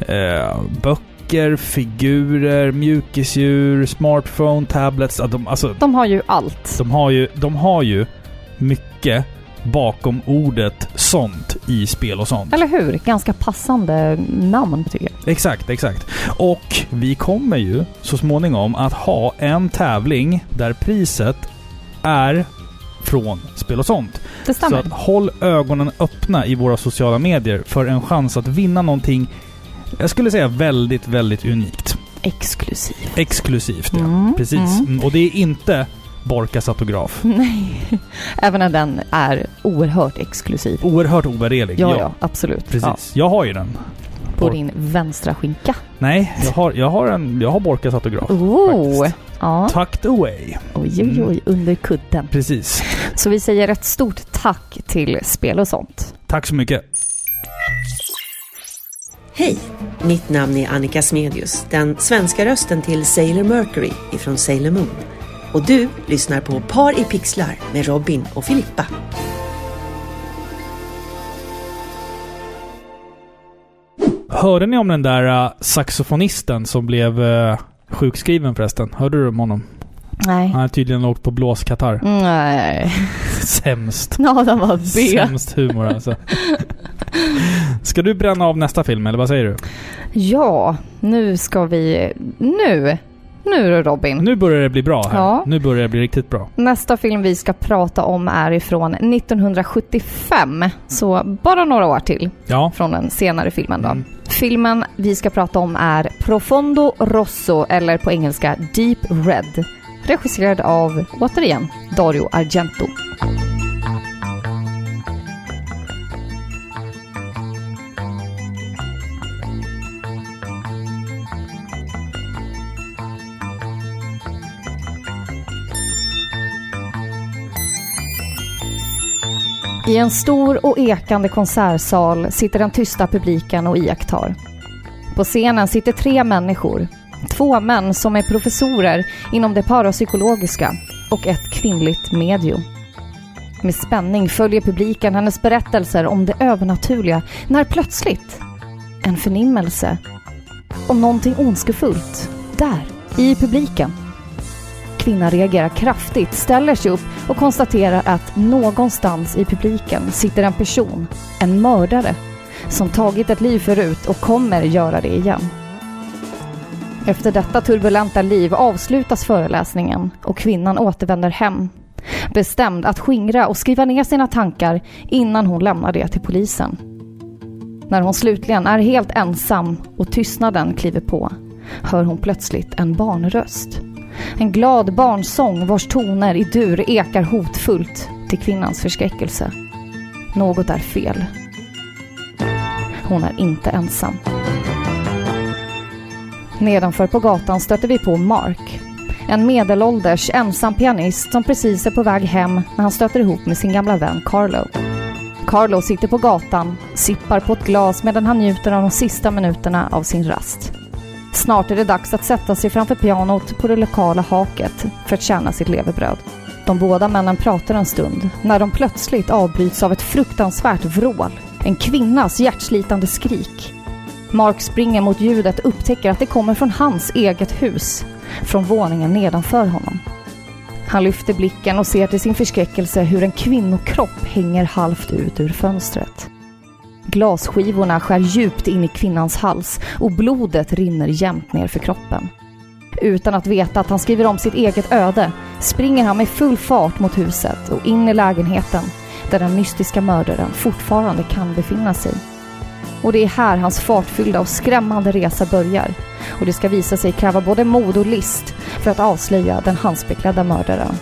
eh, böcker, figurer, mjukisdjur, smartphone, tablets. De, alltså, De har ju allt. de, har ju, de har ju mycket bakom ordet sånt i spel och sånt. Eller hur? Ganska passande namn tycker jag. Exakt, exakt. Och vi kommer ju så småningom att ha en tävling där priset är från Spel och sånt. Det Så stämmer. att håll ögonen öppna i våra sociala medier för en chans att vinna någonting, jag skulle säga väldigt, väldigt unikt. Exklusiv. Exklusivt, ja. Mm, Precis. mm. Mm, Och det är inte Borkas autograf. Nej. Även när den är oerhört exklusiv. Oerhört ovärderlig. Ja, ja, absolut. Precis. Ja, Jag har ju den. på din vänstra skinka. Nej, jag har, jag har, en, jag har Borkas autograf. Oh! faktiskt. Ja. Tucked away. Oj, oj, oj, under kudden. Precis. Så vi säger ett stort tack till Spel och sånt. Tack så mycket. Hej! Mitt namn är Annika Smedius, den svenska rösten till Sailor Mercury ifrån Sailor Moon. Och du lyssnar på Par i pixlar med Robin och Filippa. Hörde ni om den där uh, saxofonisten som blev uh, sjukskriven förresten? Hörde du om honom? Nej. Han har tydligen åkt på blåskatarr. Nej. Sämst. Ja, den var B. Sämst humor alltså. Ska du bränna av nästa film, eller vad säger du? Ja, nu ska vi... Nu! Nu Robin. Nu börjar det bli bra här. Ja. Nu börjar det bli riktigt bra. Nästa film vi ska prata om är ifrån 1975. Så bara några år till Ja. från den senare filmen då. Mm. Filmen vi ska prata om är Profondo Rosso eller på engelska Deep Red. Regisserad av, återigen, Dario Argento. I en stor och ekande konsertsal sitter den tysta publiken och iakttar. På scenen sitter tre människor. Två män som är professorer inom det parapsykologiska och ett kvinnligt medium. Med spänning följer publiken hennes berättelser om det övernaturliga när plötsligt en förnimmelse om någonting ondskefullt där i publiken. Kvinnan reagerar kraftigt, ställer sig upp och konstaterar att någonstans i publiken sitter en person, en mördare, som tagit ett liv förut och kommer göra det igen. Efter detta turbulenta liv avslutas föreläsningen och kvinnan återvänder hem. Bestämd att skingra och skriva ner sina tankar innan hon lämnar det till polisen. När hon slutligen är helt ensam och tystnaden kliver på hör hon plötsligt en barnröst. En glad barnsång vars toner i dur ekar hotfullt till kvinnans förskräckelse. Något är fel. Hon är inte ensam. Nedanför på gatan stöter vi på Mark. En medelålders ensam pianist som precis är på väg hem när han stöter ihop med sin gamla vän Carlo. Carlo sitter på gatan, sippar på ett glas medan han njuter av de sista minuterna av sin rast. Snart är det dags att sätta sig framför pianot på det lokala haket för att tjäna sitt levebröd. De båda männen pratar en stund när de plötsligt avbryts av ett fruktansvärt vrål. En kvinnas hjärtslitande skrik. Mark springer mot ljudet och upptäcker att det kommer från hans eget hus, från våningen nedanför honom. Han lyfter blicken och ser till sin förskräckelse hur en kvinnokropp hänger halvt ut ur fönstret. Glasskivorna skär djupt in i kvinnans hals och blodet rinner jämnt ner för kroppen. Utan att veta att han skriver om sitt eget öde springer han med full fart mot huset och in i lägenheten där den mystiska mördaren fortfarande kan befinna sig. Och det är här hans fartfyllda och skrämmande resa börjar. Och det ska visa sig kräva både mod och list för att avslöja den handsbeklädda mördaren.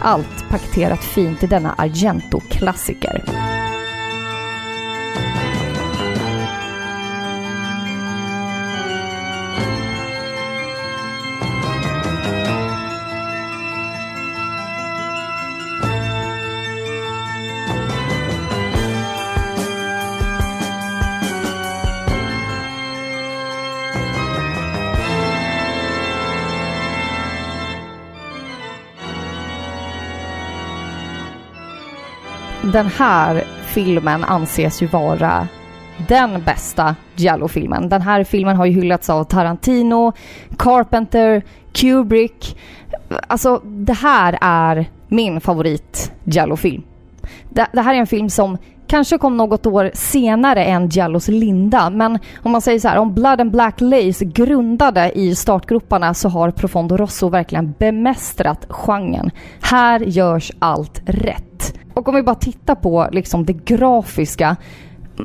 Allt paketerat fint i denna Argento-klassiker. Den här filmen anses ju vara den bästa Giallo-filmen. Den här filmen har ju hyllats av Tarantino, Carpenter, Kubrick. Alltså, det här är min favorit Giallo-film. Det, det här är en film som kanske kom något år senare än Giallos Linda, men om man säger så här, om Blood and Black Lace grundade i startgroparna så har Profondo Rosso verkligen bemästrat genren. Här görs allt rätt. Och om vi bara tittar på liksom det grafiska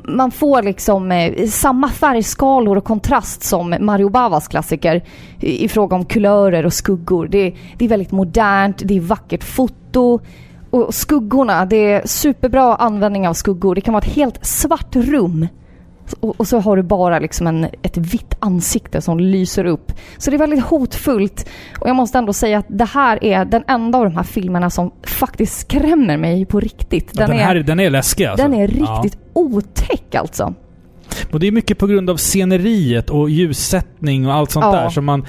man får liksom eh, samma färgskalor och kontrast som Mario Bavas klassiker i, i fråga om kulörer och skuggor. Det, det är väldigt modernt, det är vackert foto och skuggorna, det är superbra användning av skuggor. Det kan vara ett helt svart rum och, och så har du bara liksom en, ett vitt ansikte som lyser upp. Så det är väldigt hotfullt. Och jag måste ändå säga att det här är den enda av de här filmerna som faktiskt skrämmer mig på riktigt. Den, Den, här, är, den är läskig alltså. den är Ja. riktigt otäck alltså. Och det är mycket på grund av sceneriet och ljussättning och allt sånt Ja. där som man...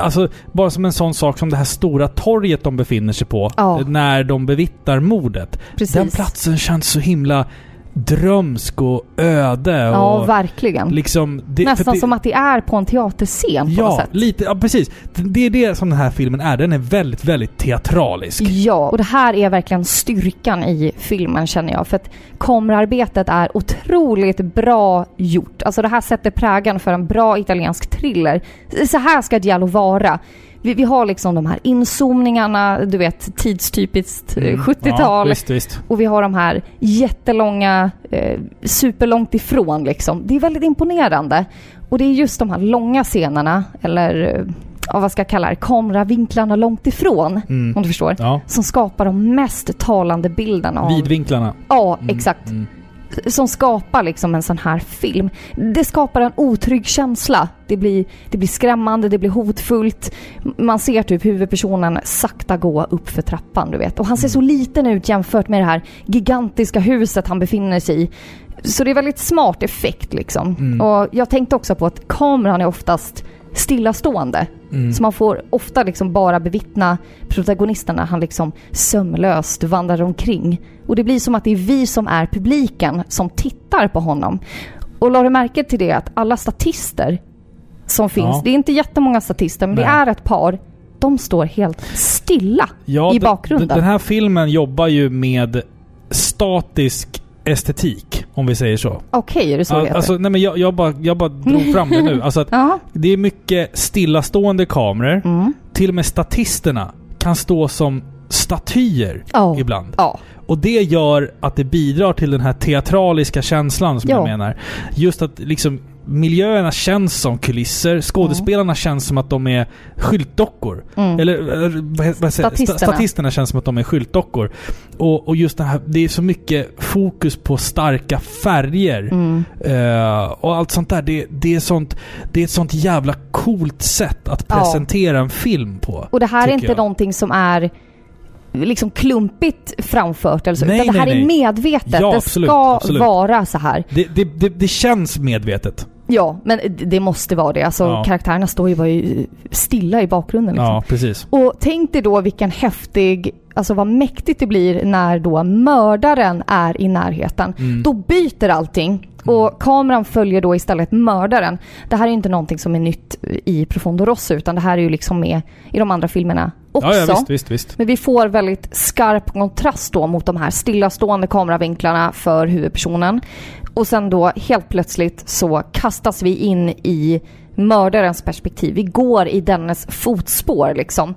Alltså, bara som en sån sak som det här stora torget de befinner sig på Ja. när de bevittnar mordet. Precis. Den platsen känns så himla drömsk och öde. Ja, och verkligen. liksom, det, Nästan det, som att det är på en teaterscen på något Ja, sätt. lite, ja, precis. Det är det som den här filmen är. Den är väldigt, väldigt teatralisk. Ja, och det här är verkligen styrkan i filmen känner jag. För att kamerarbetet är otroligt bra gjort. Alltså det här sätter prägen för en bra italiensk thriller. Så här ska Giallo vara. Vi, vi har liksom de här inzoomningarna, du vet tidstypiskt eh, Mm. 70-tal. Ja, visst, visst. Och vi har de här jättelånga, eh, superlångt ifrån liksom. Det är väldigt imponerande. Och det är just de här långa scenerna, eller eh, ja, vad ska jag kalla det, kameravinklarna långt ifrån, Mm. om du förstår, Ja. som skapar de mest talande bilderna av... Vidvinklarna. Ja, Mm, exakt. mm. Som skapar liksom en sån här film. Det skapar en otrygg känsla. Det blir, det blir skrämmande, det blir hotfullt. Man ser typ huvudpersonen sakta gå upp för trappan, du vet. Och han ser så liten ut jämfört med det här gigantiska huset han befinner sig i. Så det är väldigt smart effekt liksom. Mm. Och jag tänkte också på att kameran är oftast stillastående. Mm. Så man får ofta liksom bara bevittna protagonisterna. Han liksom sömlöst vandrar omkring. Och det blir som att det är vi som är publiken som tittar på honom. Och la du märke till det att alla statister som finns, Ja. det är inte jättemånga statister men det Nej. är ett par. De står helt stilla Ja, i bakgrunden. Den här filmen jobbar ju med statisk estetik, om vi säger så. Okej, är det så det Al- heter? alltså, nej men jag, jag, bara, jag bara drog fram det nu. Alltså att Ja. det är mycket stillastående kameror. Mm. Till och med statisterna kan stå som statyer Ja. ibland. Ja. Och det gör att det bidrar till den här teatraliska känslan som Ja. jag menar. Just att liksom miljöerna känns som kulisser. Skådespelarna känns som att de är skyltdockor. Mm. Eller vad, vad säger? Statisterna. Sta- Statisterna känns som att de är skyltdockor. Och, och just det här, det är så mycket fokus på starka färger. Mm. Eh, och allt sånt där. Det, det, är sånt, det är ett sånt jävla coolt sätt att Ja. presentera en film på. Och det här är inte jag. någonting som är liksom klumpigt framfört eller så, Nej, utan det här nej, är medvetet. Ja, det absolut, ska absolut. vara så här. Det, det, det, det känns medvetet. Ja, men det måste vara det. Alltså Ja. karaktärerna står ju bara stilla i bakgrunden liksom. Ja, precis. Och tänk dig då vilken häftig, alltså vad mäktigt det blir när då mördaren är i närheten. Mm. Då byter allting och kameran följer då istället mördaren. Det här är inte någonting som är nytt i Profondo Rosso utan det här är ju liksom med i de andra filmerna också. Ja, ja, visst, visst, visst. Men vi får väldigt skarp kontrast då mot de här stillastående kameravinklarna för huvudpersonen. Och sen då helt plötsligt så kastas vi in i mördarens perspektiv. Vi går i dennes fotspår liksom.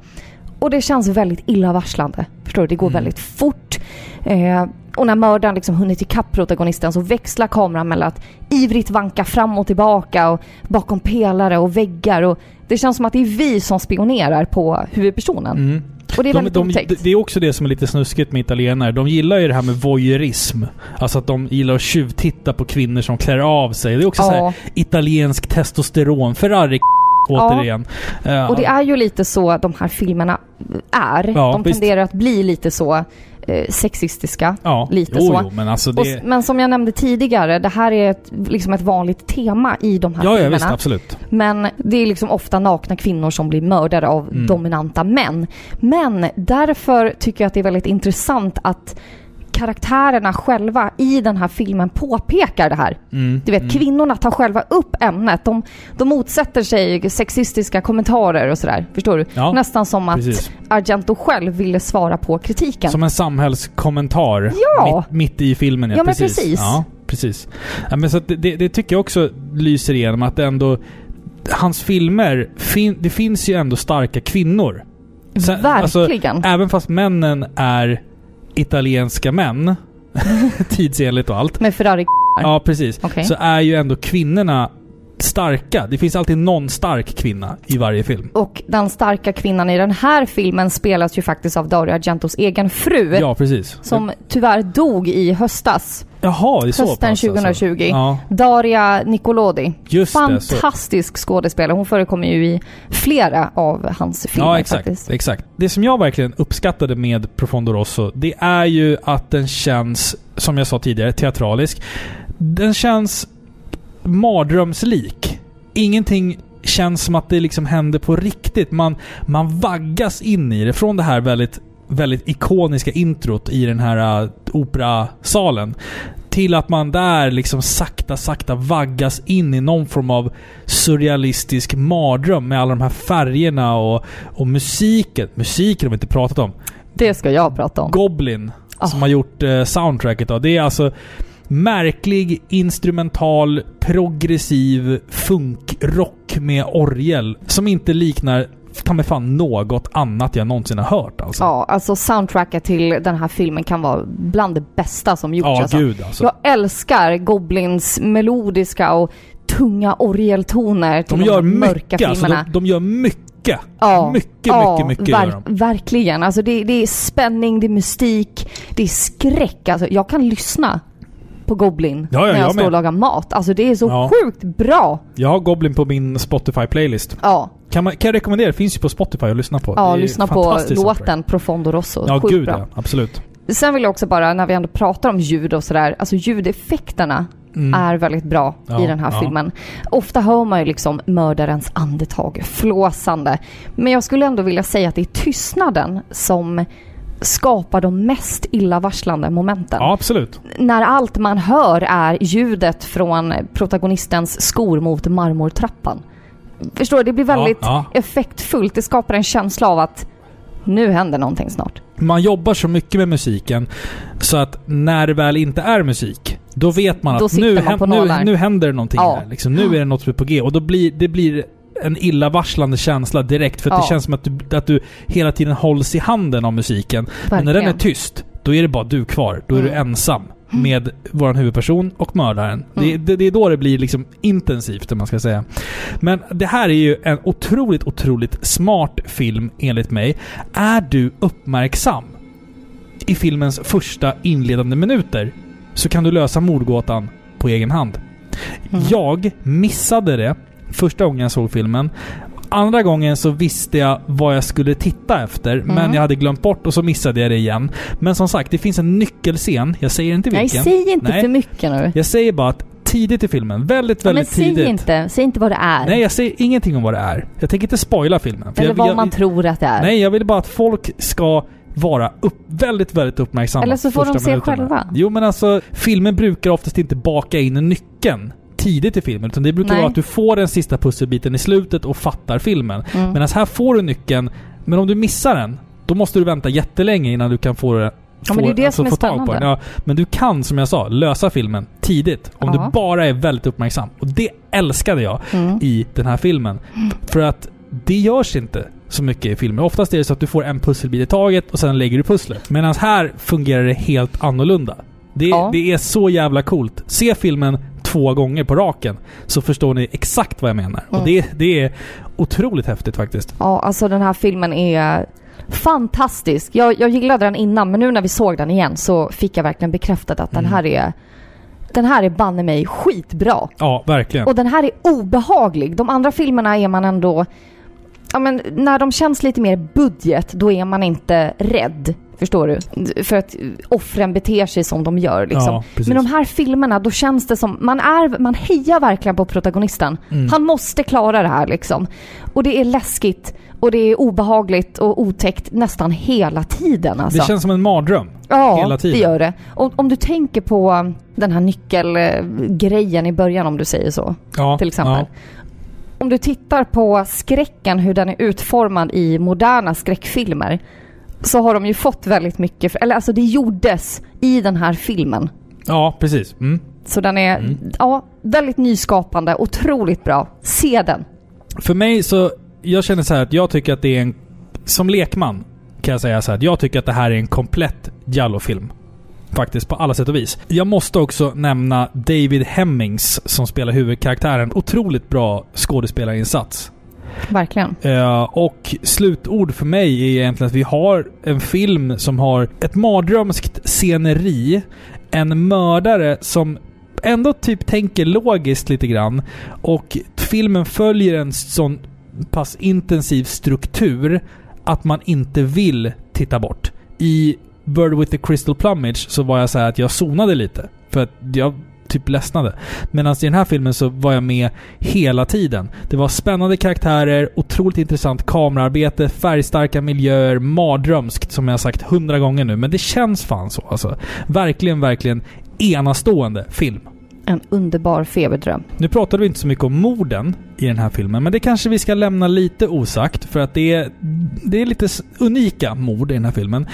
Och det känns väldigt illavarslande. Förstår du? Det går Mm. väldigt fort. Eh, och när mördaren liksom hunnit ikapp protagonisten så växlar kameran mellan att ivrigt vanka fram och tillbaka och bakom pelare och väggar. Och det känns som att det är vi som spionerar på huvudpersonen. Mm. Och det är De, väldigt de, otäckt. det är också det som är lite snuskigt med italienare. De gillar ju det här med voyeurism. Alltså att de gillar att tjuvtitta på kvinnor som klär av sig. Det är också så här Ja. italiensk testosteron. Ferrari återigen. Eh, Och det är ju lite så de här filmerna är. Ja, de visst. tenderar att bli lite så sexistiska. ja, lite jo, så. Jo, men alltså Och, det... s- men som jag nämnde tidigare, det här är ett, liksom ett vanligt tema i de här Ja, ja filmerna. visst, absolut. Men det är liksom ofta nakna kvinnor som blir mördade av Mm. dominanta män. Men därför tycker jag att det är väldigt intressant att karaktärerna själva i den här filmen påpekar det här. Mm, Du vet, mm. kvinnorna tar själva upp ämnet. De, de motsätter sig sexistiska kommentarer och sådär. Förstår du? Ja, Nästan som att precis. Argento själv ville svara på kritiken. Som en samhällskommentar. Ja. Mitt, mitt i filmen, ja. Ja, men precis. precis. Ja, precis. Ja, men så det, det, tycker jag också lyser igenom att ändå... Hans filmer, fin, det finns ju ändå starka kvinnor. Sen- alltså, Verkligen. Även fast männen är italienska män, tidsenligt och allt. Med Ferrari Ja, precis. Okej. Så är ju ändå kvinnorna starka. Det finns alltid någon stark kvinna i varje film. Och den starka kvinnan i den här filmen spelas ju faktiskt av Dario Argentos egen fru. Ja, precis. Som tyvärr dog i höstas. Jaha, det är så Hösten pass, alltså. 2020. Ja, Daria Nicolodi. just det. Fantastisk skådespelare. Hon förekommer ju i flera av hans filmer Ja, exakt. faktiskt. exakt. Det som jag verkligen uppskattade med Profondo Rosso, det är ju att den känns, som jag sa tidigare, teatralisk. Den känns mardrömslik. Ingenting känns som att det liksom händer på riktigt. Man, man vaggas in i det. Från det här väldigt, väldigt ikoniska introt i den här uh, operasalen. Till att man där liksom sakta, sakta vaggas in i någon form av surrealistisk mardröm med alla de här färgerna och, och musiken. Musiken har vi inte pratat om. Det ska jag prata om. Goblin, som Ah. har gjort eh, soundtracket. Då. Det är alltså märklig, instrumental, progressiv funkrock med orgel. Som inte liknar ta mig fan något annat jag någonsin har hört alltså. Ja, alltså soundtracket till den här filmen kan vara bland det bästa som gjorts. Ja, alltså. gud alltså. Jag älskar Goblins melodiska och tunga orgeltoner till de de, gör här mörka mycket. Alltså, filmerna. de, de gör mycket. Ja, mycket, ja, mycket, mycket ver- de. Verkligen. Alltså det, det är spänning, det är mystik, det är skräck. Alltså jag kan lyssna på Goblin Ja, ja, när jag, jag står med. och lagar mat. Alltså det är så Ja. sjukt bra. Jag har Goblin på min Spotify-playlist. Ja, Kan, man, kan jag rekommendera? Det finns ju på Spotify att lyssna på. ja lyssna på låten Profondo Rosso. Ja, sjukt gud bra. ja. Absolut. Sen vill jag också bara, när vi ändå pratar om ljud och sådär, alltså ljudeffekterna Mm. är väldigt bra Ja, i den här ja. filmen. Ofta hör man ju liksom mördarens andetag flåsande. Men jag skulle ändå vilja säga att det är tystnaden som skapar de mest illavarslande momenten. Ja, absolut. När allt man hör är ljudet från protagonistens skor mot marmortrappan. Förstår du? Det blir väldigt Ja, effektfullt. Det skapar en känsla av att nu händer någonting snart. Man jobbar så mycket med musiken så att när det väl inte är musik, då vet man Då att nu, man nu, nu händer det någonting Ja. här. Liksom, nu är det något på G. Och då blir det blir en illavarslande känsla direkt. För att Ja. det känns som att du, att du hela tiden hålls i handen av musiken. Men när den är Verkligen. tyst, då är det bara du kvar. Då är du Mm. ensam med vår huvudperson och mördaren. Det, Mm. det, det är då det blir liksom intensivt, om man ska säga. Men det här är ju en otroligt, otroligt smart film, enligt mig. Är du uppmärksam i filmens första inledande minuter så kan du lösa mordgåtan på egen hand. Mm. Jag missade det första gången jag såg filmen. Andra gången så visste jag vad jag skulle titta efter, men Mm. jag hade glömt bort och så missade jag det igen. Men som sagt, det finns en nyckelscen. Jag säger inte Nej, vilken. säg inte Nej. för mycket nu. Jag säger bara att tidigt i filmen, väldigt, Ja, men väldigt säg tidigt. inte, säg inte vad det är. Nej, jag säger ingenting om vad det är. Jag tänker inte spoila filmen. Eller jag, vad jag, man tror att det är. Nej, jag vill bara att folk ska vara upp, väldigt, väldigt uppmärksamma. Eller så får de se minuterna. själva. Jo, men alltså filmer brukar oftast inte baka in nyckeln tidigt i filmen. Utan det brukar Nej. vara att du får den sista pusselbiten i slutet och fattar filmen. Mm. Medan här får du nyckeln, men om du missar den, då måste du vänta jättelänge innan du kan få det Ja, men det är det som är den. spännande. Ja, men du kan, som jag sa, lösa filmen tidigt. Om Ja. du bara är väldigt uppmärksam. Och det älskade jag Mm. i den här filmen. För att det görs inte så mycket i filmer. Oftast är det så att du får en pusselbit i taget och sen lägger du pusslet. Medan här fungerar det helt annorlunda. Det, Ja. det är så jävla coolt. Se filmen två gånger på raken så förstår ni exakt vad jag menar. Mm. Och det, det är otroligt häftigt faktiskt. Ja, alltså den här filmen är fantastisk. Jag, jag gillade den innan, men nu när vi såg den igen så fick jag verkligen bekräftat att den Mm. här är den här är banne mig skitbra. Ja, verkligen. Och den här är obehaglig. De andra filmerna är man ändå... Ja men när de känns lite mer budget, då är man inte rädd. Förstår du? För att offren beter sig som de gör liksom. Ja. Men de här filmerna, då känns det som... Man, är, man hejar verkligen på protagonisten. Mm. Han måste klara det här liksom. Och det är läskigt och det är obehagligt och otäckt nästan hela tiden alltså. Det känns som en mardröm. Ja, det gör det. Om, om du tänker på um, den här nyckelgrejen i början om du säger så, Ja, till exempel. Ja. Om du tittar på skräcken, hur den är utformad i moderna skräckfilmer, så har de ju fått väldigt mycket, för, eller alltså det gjordes i den här filmen. ja, precis. Mm. Så den är, Mm. ja, väldigt nyskapande, otroligt bra. Se den. För mig så, jag känner så här att jag tycker att det är en... Som lekman kan jag säga så här jag tycker att det här är en komplett Jallo-film. Faktiskt, på alla sätt och vis. Jag måste också nämna David Hemmings som spelar huvudkaraktären. Otroligt bra skådespelarinsats. Verkligen. Eh, och slutord för mig är egentligen att vi har en film som har ett mardrömskt sceneri. En mördare som ändå typ tänker logiskt lite grann. Och filmen följer en sån pass intensiv struktur att man inte vill titta bort. I Bird with the Crystal Plumage så var jag så här att jag zonade lite. För att jag typ ledsnade. Medan i den här filmen så var jag med hela tiden. Det var spännande karaktärer, otroligt intressant kamerarbete, färgstarka miljöer, mardrömskt som jag sagt hundra gånger nu. Men det känns fan så alltså. Verkligen, verkligen enastående film. En underbar feberdröm. Nu pratade vi inte så mycket om morden i den här filmen, men det kanske vi ska lämna lite osagt för att det är, det är lite unika mord i den här filmen.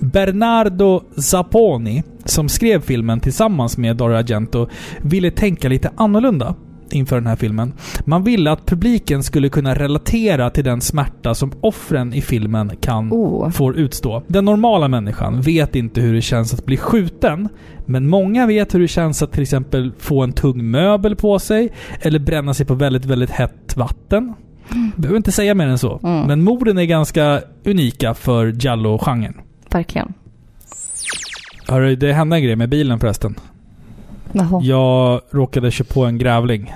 Bernardo Zapponi, som skrev filmen tillsammans med Dario Argento, ville tänka lite annorlunda inför den här filmen. Man ville att publiken skulle kunna relatera till den smärta som offren i filmen kan Oh. får utstå. Den normala människan vet inte hur det känns att bli skjuten, men många vet hur det känns att till exempel få en tung möbel på sig, eller bränna sig på väldigt, väldigt hett vatten. Behöver inte säga mer än så. Mm. Men morden är ganska unika för Giallo-genren. Verkligen. Hörru, det hände en grej med bilen förresten. Jaha. Jag råkade köra på en grävling.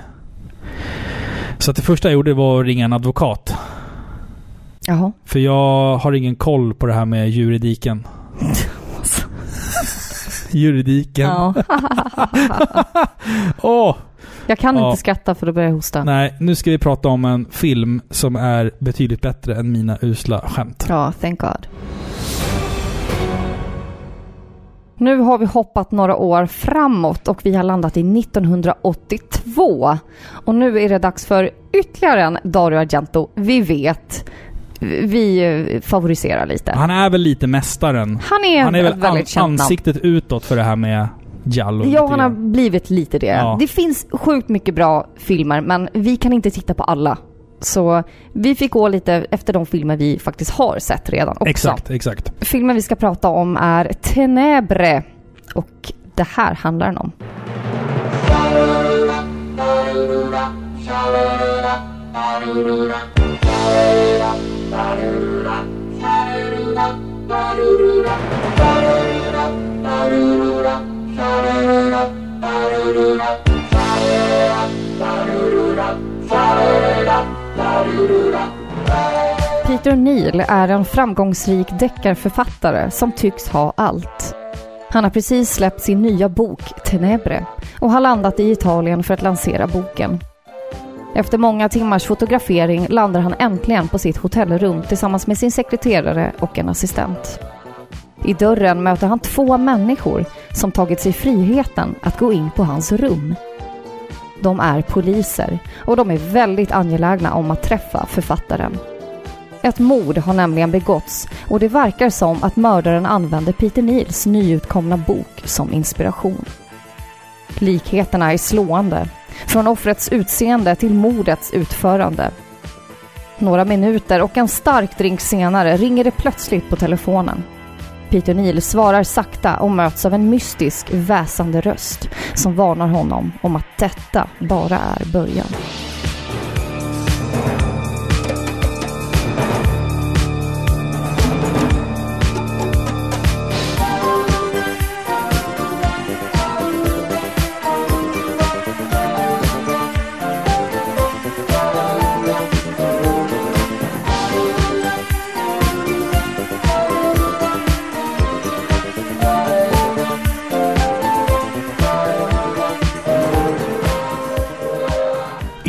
Så det första jag gjorde var att ringa en advokat. Jaha. För jag har ingen koll på det här med juridiken. juridiken. Ja. Åh! Jag kan Ja. inte skratta för då börjar jag hosta. Nej, nu ska vi prata om en film som är betydligt bättre än mina usla skämt. Ja, thank God. Nu har vi hoppat några år framåt och vi har landat i 1982. Och nu är det dags för ytterligare en Dario Argento. Vi vet. Vi eh, favoriserar lite. Han är väl lite mästaren. Han är, Han är väl väldigt an- ansiktet utåt för det här med Giallo. Ja, han har blivit lite det. Ja. Det finns sjukt mycket bra filmer, men vi kan inte titta på alla. Så vi fick gå lite efter de filmer vi faktiskt har sett redan också. Exakt, exakt. Filmen vi ska prata om är Tenebre och det här handlar den om. Peter Neal är en framgångsrik deckarförfattare som tycks ha allt. Han har precis släppt sin nya bok Tenebre och har landat i Italien för att lansera boken. Efter många timmars fotografering landar han äntligen på sitt hotellrum tillsammans med sin sekreterare och en assistent. I dörren möter han två människor som tagit sig friheten att gå in på hans rum. De är poliser och de är väldigt angelägna om att träffa författaren. Ett mord har nämligen begåtts och det verkar som att mördaren använde Peter Nils nyutkomna bok som inspiration. Likheterna är slående, från offrets utseende till mordets utförande. Några minuter och en stark drink senare ringer det plötsligt på telefonen. Peter Neal svarar sakta och möts av en mystisk väsande röst som varnar honom om att detta bara är början.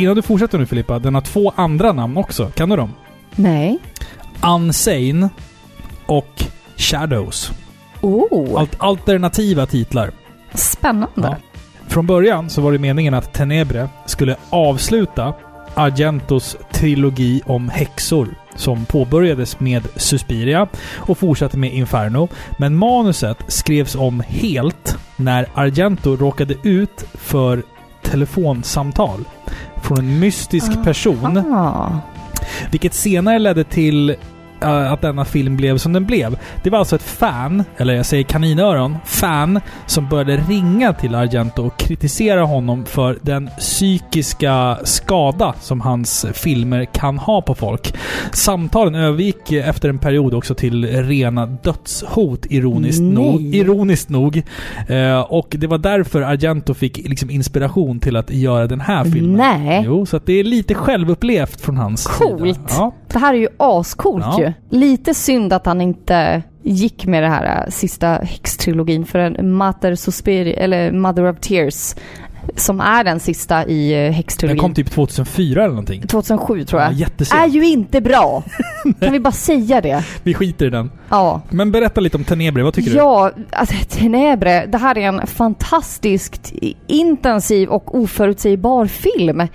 Innan du fortsätter nu Filippa, den har två andra namn också. Kan du dem? Nej. Unsane och Shadows. Oh, Alt alternativa titlar. spännande. Ja. Från början så var det meningen att Tenebre skulle avsluta Argentos trilogi om häxor som påbörjades med Suspiria och fortsatte med Inferno. Men manuset skrevs om helt när Argento råkade ut för telefonsamtal från en mystisk person Ah. vilket senare ledde till att denna film blev som den blev. Det var alltså ett fan, eller jag säger kaninöron, fan som började ringa till Argento och kritisera honom för den psykiska skada som hans filmer kan ha på folk. Samtalen övergick efter en period också till rena dödshot, ironiskt, Nej. nog, ironiskt nog. Eh, och det var därför Argento fick liksom inspiration till att göra den här filmen. Nej. Jo, så att det är lite självupplevt från hans Coolt. sida. Ja. Det här är ju ascoolt Ja. ju. Lite synd att han inte gick med det här äh, sista häxtrilogin för en Mater Suspiri, eller Mother of Tears, som är den sista i äh, Den häxtrilogin. kom typ 2004 eller någonting. 2007 tror Ja, jag. jättesent. är ju inte bra. kan vi bara säga det? Vi skiter i den. Ja. Men berätta lite om Tenebre, vad tycker du? Ja, alltså Tenebre, det här är en fantastiskt intensiv och oförutsägbar film.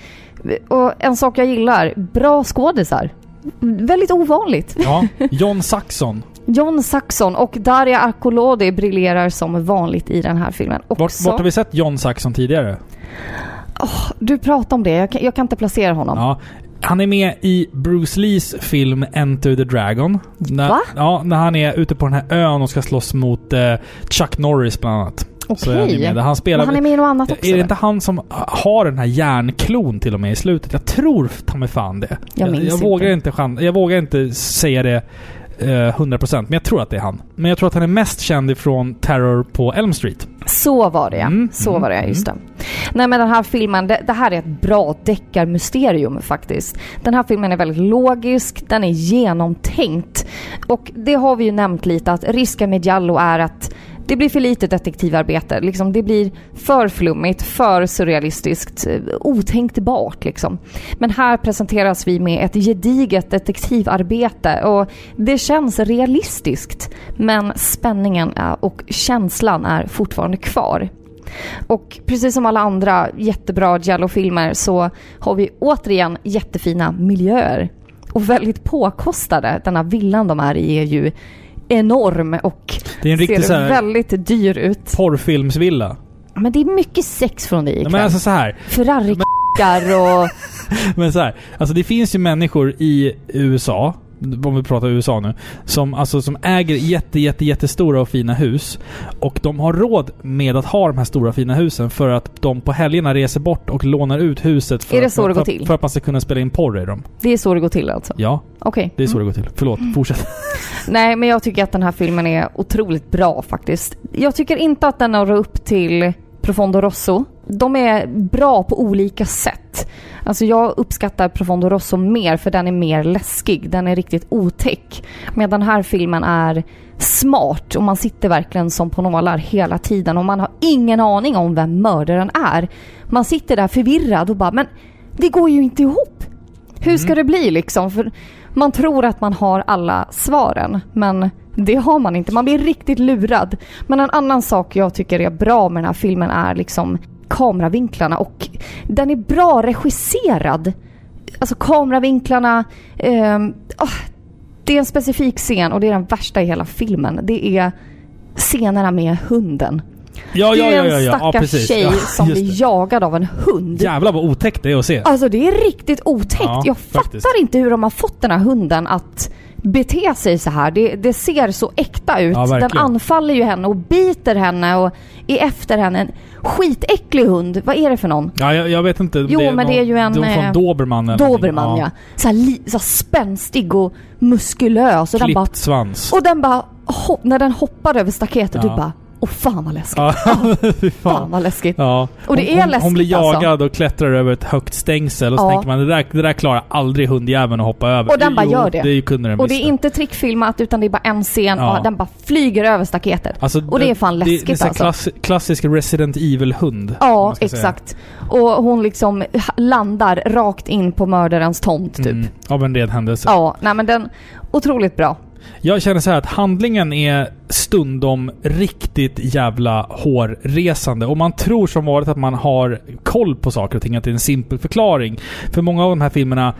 Och en sak jag gillar, bra skådisar. Väldigt ovanligt. Ja. John Saxon. John Saxon och Daria Arkolodi briljerar som vanligt i den här filmen Vart, också. vart har vi sett John Saxon tidigare? Du pratar om det, jag kan, jag kan inte placera honom. Ja. Han är med i Bruce Lees film Enter the Dragon. När, Va? Ja, när han är ute på den här ön och ska slåss mot eh, Chuck Norris bland annat. Så är han Okej. med. Han spelar... Men han är med i något annat också? är det inte han som har den här järnklon till och med i slutet? Jag tror ta mig fan det. Jag minns jag, inte. Vågar inte chan- jag vågar inte säga det eh, 100% men jag tror att det är han. Men jag tror att han är mest känd ifrån Terror på Elm Street. Så var det ja. Mm, Så mm, var det, just det. Nej men den här filmen, det, det här är ett bra deckarmysterium faktiskt. Den här filmen är väldigt logisk, den är genomtänkt. Och det har vi ju nämnt lite att risken med Giallo är att det blir för lite detektivarbete. Liksom, det blir för flummigt, för surrealistiskt, eh, otänkbart liksom. Men här presenteras vi med ett gediget detektivarbete och det känns realistiskt. Men spänningen och känslan är fortfarande kvar. Och precis som alla andra jättebra Giallo-filmer så har vi återigen jättefina miljöer. Och väldigt påkostade. Denna villan de är i är ju enorm och Det är en riktig ser så här väldigt dyr ut. porrfilmsvilla. Men det är mycket sex från dig ikväll. men alltså så här. ferrari och... Men så här, alltså det finns ju människor i USA, om vi pratar USA nu, som, alltså, som äger jätte, jätte, jättestora och fina hus. Och de har råd med att ha de här stora fina husen för att de på helgerna reser bort och lånar ut huset för, så för, för, för att man ska kunna spela in porr i dem. Det är så det går till alltså? Ja, Okej. det är så Mm. det går till. Förlåt, fortsätt. Nej, men jag tycker att den här filmen är otroligt bra faktiskt. Jag tycker inte att den når upp till Profondo Rosso de är bra på olika sätt. Alltså jag uppskattar Profondo Rosso mer för den är mer läskig. Den är riktigt otäck. Medan den här filmen är smart och man sitter verkligen som på nålar hela tiden och man har ingen aning om vem mördaren är. Man sitter där förvirrad och bara men det går ju inte ihop. Hur ska det bli liksom? För man tror att man har alla svaren men det har man inte. Man blir riktigt lurad. Men en annan sak jag tycker är bra med den här filmen är liksom kameravinklarna och den är bra regisserad. Alltså kameravinklarna. ehm, ah, det är en specifik scen och det är den värsta i hela filmen. Det är scenerna med hunden. Ja, det ja, är ja, en ja, ja, ja stackars precis. tjej ja, som blir jagad av en hund. Jävlar vad otäckt det är att se. Alltså det är riktigt otäckt. Ja, jag faktiskt. fattar inte hur de har fått den här hunden att bete sig så här. Det, det ser så äkta ut. Ja, den anfaller ju henne och biter henne och är efter henne. En skitäcklig hund. Vad är det för någon? Ja, jag, jag vet inte. Jo, men det är ju en, Det är eh, från Dobermann eller. Dobermann ja. Så, här, li, så här spänstig och muskulös. Och den bara, Klippt svans. och den bara ho- när den hoppar över staketet, Ja. du bara Åh fan vad läskigt. Ja, Fan fan. vad läskigt. Ja. Och det hon, är hon, hon läskigt, blir alltså. jagad och klättrar över ett högt stängsel och så Ja. tänker man det där, det där klarar aldrig hundjäveln att hoppa över. Och den bara Jo, gör det. Det kunde den Och det är inte trickfilmat utan det är bara en scen Ja. och den bara flyger över staketet. Alltså, och det är fan Det, det är läskigt alltså. klass, klassisk Resident Evil-hund. Ja, ska säga. exakt. Och hon liksom landar rakt in på mördarens tomt typ. Mm, av en ren händelse. Ja, nej men den... Otroligt bra. Jag känner så här att handlingen är stundom riktigt jävla hårresande. Och man tror som vanligt att man har koll på saker och ting, att det är en simpel förklaring. För många av de här filmerna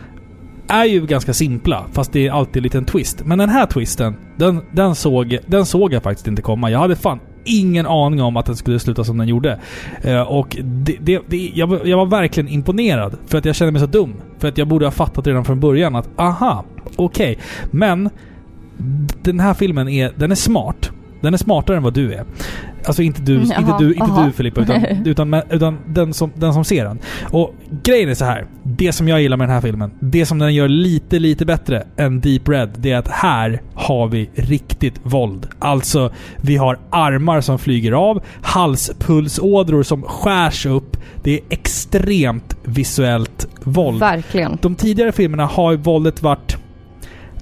är ju ganska simpla, fast det är alltid en liten twist. Men den här twisten, den, den, såg, den såg jag faktiskt inte komma. Jag hade fan ingen aning om att den skulle sluta som den gjorde. Eh, och det, det, det, jag, jag var verkligen imponerad. För att jag kände mig så dum. För att jag borde ha fattat redan från början att aha, okej. Men den här filmen är, den är smart. Den är smartare än vad du är. Alltså inte du, Mm, inte jaha, du, inte jaha. du Filippa, utan, utan, utan den, som, den som ser den. Och grejen är så här. Det som jag gillar med den här filmen, det som den gör lite, lite bättre än Deep Red, det är att här har vi riktigt våld. Alltså, vi har armar som flyger av, halspulsådror som skärs upp. Det är extremt visuellt våld. Verkligen. De tidigare filmerna har ju våldet varit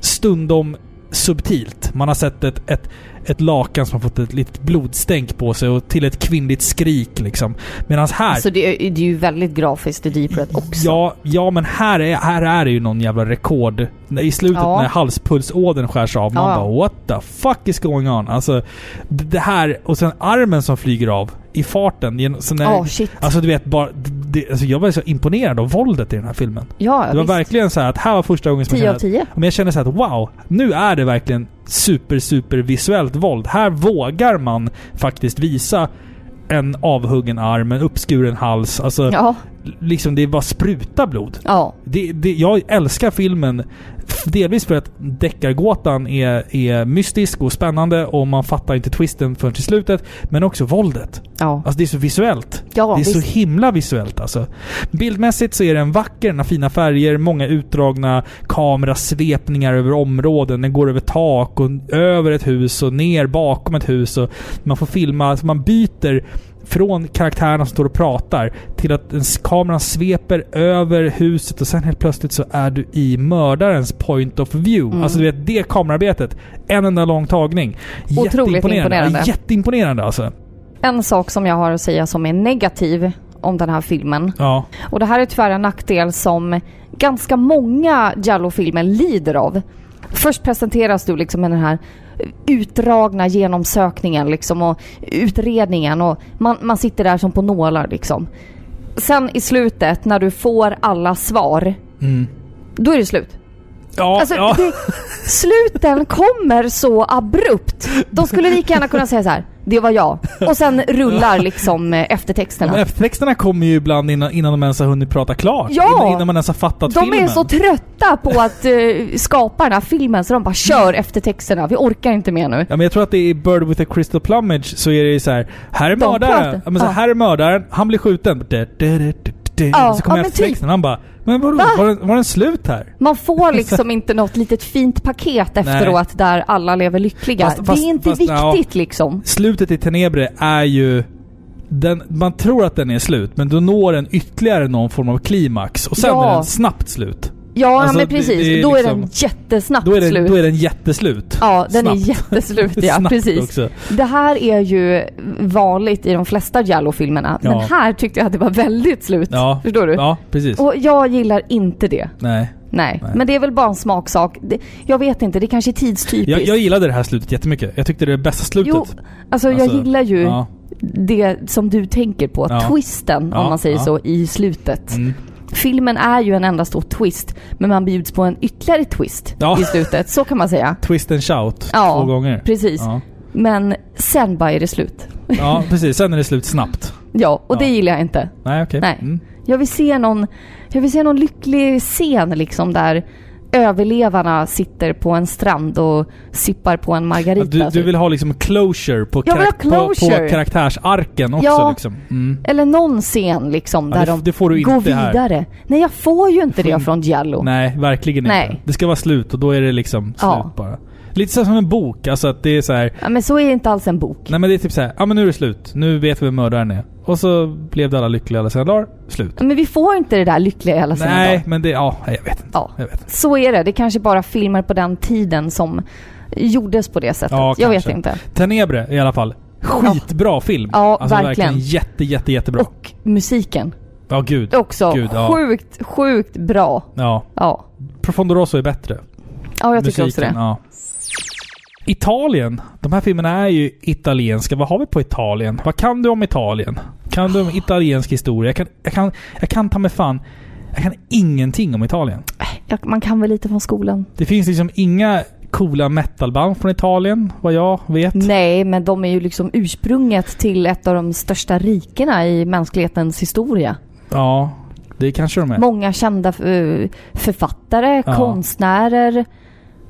stundom subtilt. Man har sett ett, ett, ett lakan som har fått ett litet blodstänk på sig och till ett kvinnligt skrik liksom. Medan här... Alltså det är, det är ju väldigt grafiskt i Deep Red också. Ja, ja, men här är, här är det ju någon jävla rekord. I slutet Ja. när halspulsådern skärs av, man Ja, bara what the fuck is going on? Alltså, det här... Och sen armen som flyger av i farten. Så när, Ja, shit. Alltså du vet bara... Det, alltså, jag var så imponerad av våldet i den här filmen. ja, Det var visst. verkligen så här att här var första gången som 10 jag av kände, 10. men jag kände så här att wow, nu är det verkligen super, super visuellt våld. Här vågar man faktiskt visa en avhuggen arm, en uppskuren hals. Alltså, Ja, liksom det bara spruta blod. ja. Det, det, jag älskar filmen delvis för att deckargåtan är, är mystisk och spännande och man fattar inte twisten förrän till slutet. Men också våldet. Ja, Alltså det är så visuellt. ja Det är så visst. himla visuellt alltså. Bildmässigt så är den vacker, den har fina färger, många utdragna kamerasvepningar över områden. Den går över tak och över ett hus och ner bakom ett hus. Och man får filma, alltså man byter från karaktärerna som står och pratar till att kameran sveper över huset och sen helt plötsligt så är du i mördarens point of view. Mm. Alltså du vet, det kamerarbetet. En enda lång tagning. Otroligt imponerande. Ja, Jätteimponerande alltså. En sak som jag har att säga som är negativ om den här filmen. Ja. Och det här är tyvärr en nackdel som ganska många Jallo-filmer lider av. Först presenteras du liksom med den här utdragna genomsökningen liksom och utredningen och man, man sitter där som på nålar liksom. Sen i slutet när du får alla svar, Mm. då är det slut. Ja, Alltså, ja. det, sluten kommer så abrupt. De skulle lika gärna kunna säga så här. Det var jag. Och sen rullar liksom eh, eftertexterna. Men eftertexterna kommer ju ibland innan, innan de ens har hunnit prata klart. Ja! Innan, innan man ens har fattat De filmen. är så trötta på att eh, skapa den här filmen så de bara kör eftertexterna. Vi orkar inte mer nu. Ja, men jag tror att det är Bird with a Crystal Plumage så är det ju så här. Här är De mördaren. Ja, men så här är mördaren. Han blir skjuten. Du. Ja, så kommer ja, eftertexten. Han bara Men vadå? Va? Var, den- var den slut här? Man får liksom inte något litet fint paket efteråt där alla lever lyckliga. Fast- fast- det är inte fast, ja. viktigt liksom. Slutet i Tenebre är ju den, man tror att den är slut, men då når den ytterligare någon form av klimax. Och sen Ja. är den snabbt slut. Ja, Alltså, men det- precis. det är då är liksom- den jättesnabbt Då är, den, slut. då är den jätteslut. Ja, den är Snabbt. jätteslut ja, precis. Också. Det här är ju vanligt i de flesta Giallo-filmerna. Ja. Men här tyckte jag att det var väldigt slut. Ja. Förstår du? Ja, precis. Och jag gillar inte det. Nej. Nej. Nej. Men det är väl bara en smaksak. Det, jag vet inte, det kanske är tidstypiskt. Jag, jag gillade det här slutet jättemycket. Jag tyckte det är det bästa slutet. Jo, alltså, jag Alltså, gillar ju Ja. det som du tänker på. Twisten, om man säger så, i slutet. Mm. Filmen är ju en enda stor twist, men man bjuds på en ytterligare twist Ja. i slutet. Så kan man säga. Twist and shout Ja, två gånger. Precis. Ja. Men sen bara är det slut. ja, precis. Sen är det slut snabbt. Ja, och Ja. det gillar jag inte. Nej, okej. Nej. Mm. Jag vill se någon, jag vill se någon lycklig scen liksom där överlevarna sitter på en strand och sippar på en margarita. Du, du typ. vill ha liksom closure på, karak- på, closure. på karaktärsarken också Ja. liksom. Mm. Eller någon scen liksom Ja, där det, de det får du går inte här. vidare. Nej, jag får ju inte Får det från Giallo. Nej, verkligen Nej. inte. Det ska vara slut och då är det liksom slut Ja. bara. Lite så som en bok, alltså att det är så här. Ja, men så är inte alls en bok. Nej men det är typ så här, ja men nu är det slut. Nu vet vi vem mördaren är. Och så blev det alla lyckliga alla sina dagar. Slut. Men vi får inte det där lyckliga i alla sina Nej, dagar. men det, ja, jag vet inte. Ja. Jag vet inte. Så är det. Det kanske bara filmer på den tiden som gjordes på det sättet. Ja, jag kanske. vet inte. Tenebre i alla fall. Skitbra film. Ja, alltså verkligen. jätte, jätte, jättebra. Och musiken. Ja, gud. Också Gud, ja. sjukt, sjukt bra. Ja. Ja. Profondo Rosso är bättre. Ja, jag tycker också det. Ja. Italien. De här filmerna är ju italienska. Vad har vi på Italien? Vad kan du om Italien? Kan du om italiensk historia? Jag kan, jag kan, jag kan ta mig fan... Jag kan ingenting om Italien. Man kan väl lite från skolan. Det finns liksom inga coola metalband från Italien, vad jag vet. Nej, men de är ju liksom ursprunget till ett av de största rikena i mänsklighetens historia. Ja, det kanske de är. Många kända eh, författare, Ja. konstnärer,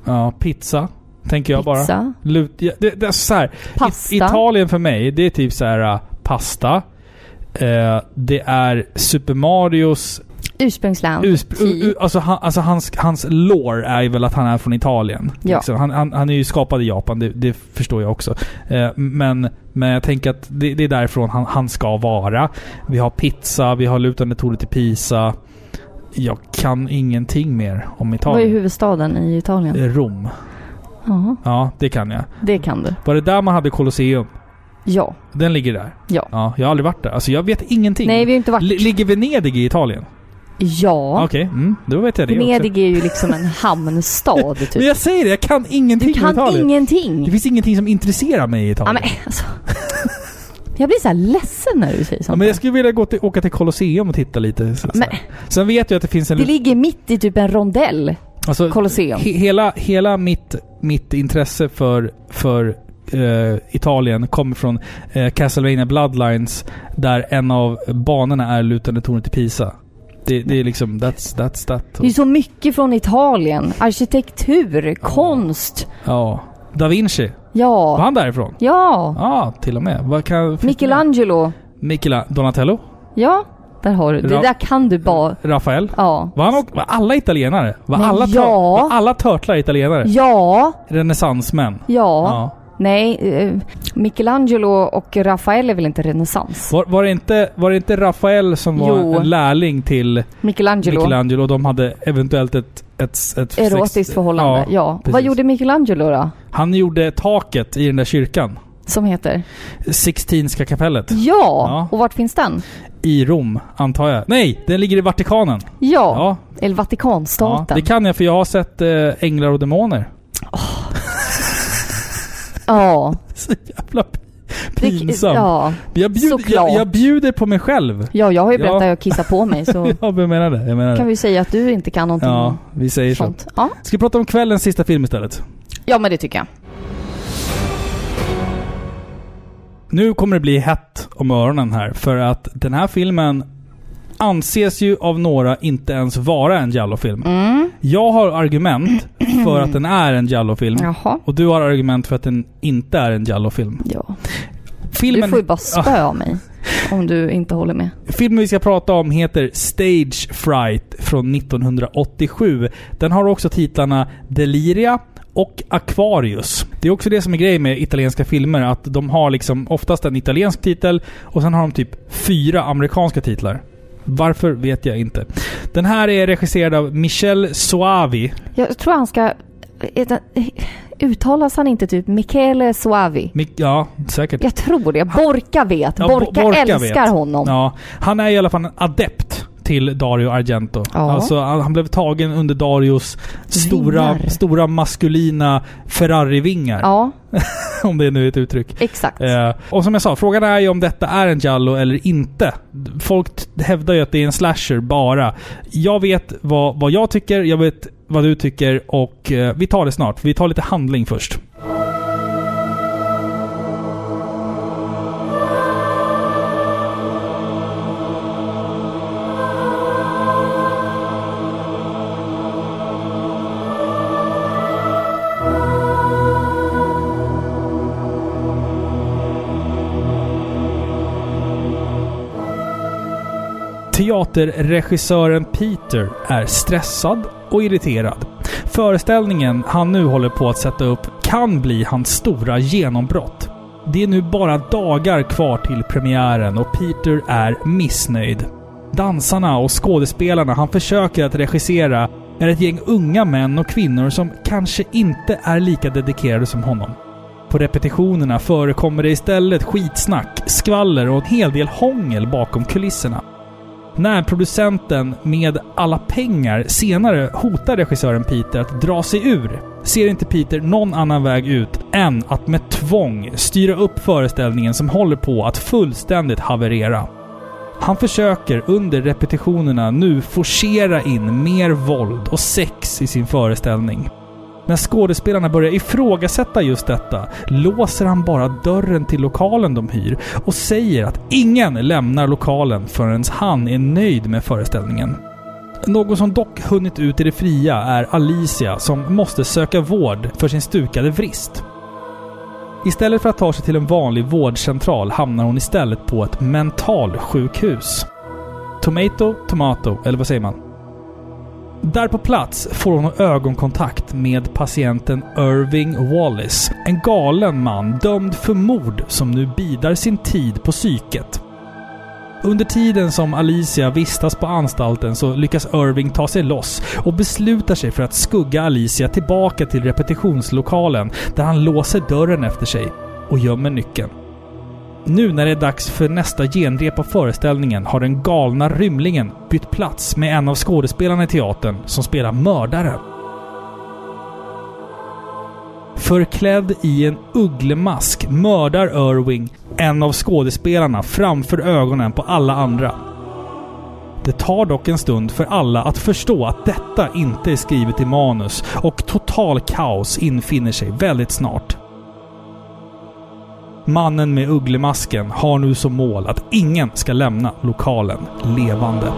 Ja, pizza. Tänker jag bara. pizza, Lut, det, det är så här. pasta. It, Italien för mig, det är typ så här uh, pasta. Eh, det är Super Marios Ursprungsland. Urspr- u- u- alltså, han, alltså hans, hans lore är väl att han är från Italien. Ja. Liksom. Han, han, han är ju skapad i Japan, det, det förstår jag också. Eh, men, men jag tänker att det, det är därifrån han, han ska vara. Vi har pizza, vi har lutande tornet i Pisa. Jag kan ingenting mer om Vad är Italien. huvudstaden i Italien? Eh, Rom. Ja, Ja, det kan jag. det kan du. Var det där man hade Colosseum? Ja. Den ligger där? Ja. Ja, jag har aldrig varit där. Alltså jag vet ingenting. Nej, vi har inte varit... Li- ligger Venedig i Italien? Ja. Okej, mm, då vet jag det också. Venedig är ju liksom en hamnstad Men typ. jag säger det, jag kan ingenting Du om kan Italien. ingenting. Det finns ingenting som intresserar mig i Ja, Italien. men alltså. Jag blir så ledsen när du säger Ja, sånt. men jag skulle vilja gå till, åka till Colosseum och titta lite. Så, så Men-. Sen vet jag att det finns en... det ligger mitt i typ en rondell, alltså, Colosseum. he, hela hela mitt, mitt intresse för, för eh, Italien kommer från uh, Castlevania Bloodlines där en av banorna är lutande tornet i Pisa. Det, det är liksom, that's, that's that. Det är så mycket från Italien. Arkitektur, konst. Ja. Da Vinci. Var Ja. han därifrån? Ja. Ja, till och med. Vad kan... Michelangelo. Michela Donatello? Ja. Där har du. Det Ra- där kan du bara. Rafael? Ja. Var, han, var alla italienare? Var, alla, ja. var alla törtlar italienare? Ja. Renässansmän? Ja. Nej, eh, Michelangelo och Rafael är väl inte renässans? Var, var, det inte, var det inte Rafael som var Jo. en lärling till Michelangelo. Michelangelo och de hade eventuellt ett... ett, ett Erotiskt sex- förhållande. Ja. precis. Vad gjorde Michelangelo då? Han gjorde taket i den där kyrkan. Som heter? Sixtinska kapellet. Ja! Ja. Och vart finns den? I Rom, antar jag. Nej, den ligger i Vatikanen. Ja. Ja, Eller ja Vatikanstaten. det kan jag för jag har sett eh, Änglar och Demoner. Ja. Så jävla Det- pinsamt. Ja. Jag, bjud, jag, jag bjuder på mig själv. ja, jag har ju berättat Ja. att jag kissar på mig så Ja, jag menar det. Jag menar kan det. vi säga att du inte kan någonting Ja, vi säger så. sånt. Ja. Ska vi prata om kvällens sista film istället? ja, men det tycker jag. Nu kommer det bli hett om öronen här, för att den här filmen anses ju av några inte ens vara en Giallo-film. Mm. Jag har argument för att den är en Giallo-film. Jaha. Och du har argument för att den inte är en Giallo-film. Ja. Filmen, Du får ju bara spöa mig om du inte håller med. filmen vi ska prata om heter Stage Fright från 1987. Den har också titlarna Deliria och Aquarius. Det är också det som är grejen med italienska filmer, att de har liksom oftast en italiensk titel och sen har de typ fyra amerikanska titlar. Varför vet jag inte. Den här är regisserad av Michel Soavi. Jag tror han ska... Uttalas han inte typ Michele Soavi? Mi- Ja, säkert. Jag tror det. Borka vet. Ja, Borka, Bo- Borka älskar vet. honom. Ja, han är i alla fall en adept till Dario Argento. Ja. Alltså, han han blev tagen under Darios stora, Vingar. stora maskulina Ferrari-vingar. Ja, Om det nu är ett uttryck. exakt. Eh, och som jag sa, frågan är ju om detta är en Giallo eller inte. Folk hävdar ju att det är en slasher bara. Jag vet vad, vad jag tycker, jag vet vad du tycker och eh, vi tar det snart. Vi tar lite handling först. Teaterregissören Peter är stressad och irriterad. Föreställningen han nu håller på att sätta upp kan bli hans stora genombrott. Det är nu bara dagar kvar till premiären och Peter är missnöjd. Dansarna och skådespelarna han försöker att regissera är ett gäng unga män och kvinnor som kanske inte är lika dedikerade som honom. På repetitionerna förekommer det istället skitsnack, skvaller och en hel del hångel bakom kulisserna. När producenten med alla pengar senare hotar regissören Peter att dra sig ur, ser inte Peter någon annan väg ut än att med tvång styra upp föreställningen som håller på att fullständigt haverera. Han försöker under repetitionerna nu forcera in mer våld och sex i sin föreställning. När skådespelarna börjar ifrågasätta just detta låser han bara dörren till lokalen de hyr och säger att ingen lämnar lokalen förrän han är nöjd med föreställningen. Någon som dock hunnit ut i det fria är Alicia som måste söka vård för sin stukade vrist. Istället för att ta sig till en vanlig vårdcentral hamnar hon istället på ett mentalsjukhus. Tomato, tomato, eller vad säger man? Där på plats får hon ögonkontakt med patienten Irving Wallace. En galen man dömd för mord som nu bidar sin tid på psyket. Under tiden som Alicia vistas på anstalten så lyckas Irving ta sig loss och beslutar sig för att skugga Alicia tillbaka till repetitionslokalen där han låser dörren efter sig och gömmer nyckeln. Nu när det är dags för nästa genrep av föreställningen har den galna rymlingen bytt plats med en av skådespelarna i teatern som spelar mördaren. Förklädd i en ugglemask mördar Irving en av skådespelarna framför ögonen på alla andra. Det tar dock en stund för alla att förstå att detta inte är skrivet i manus och total kaos infinner sig väldigt snart. Mannen med ugglemasken har nu som mål att ingen ska lämna lokalen levande.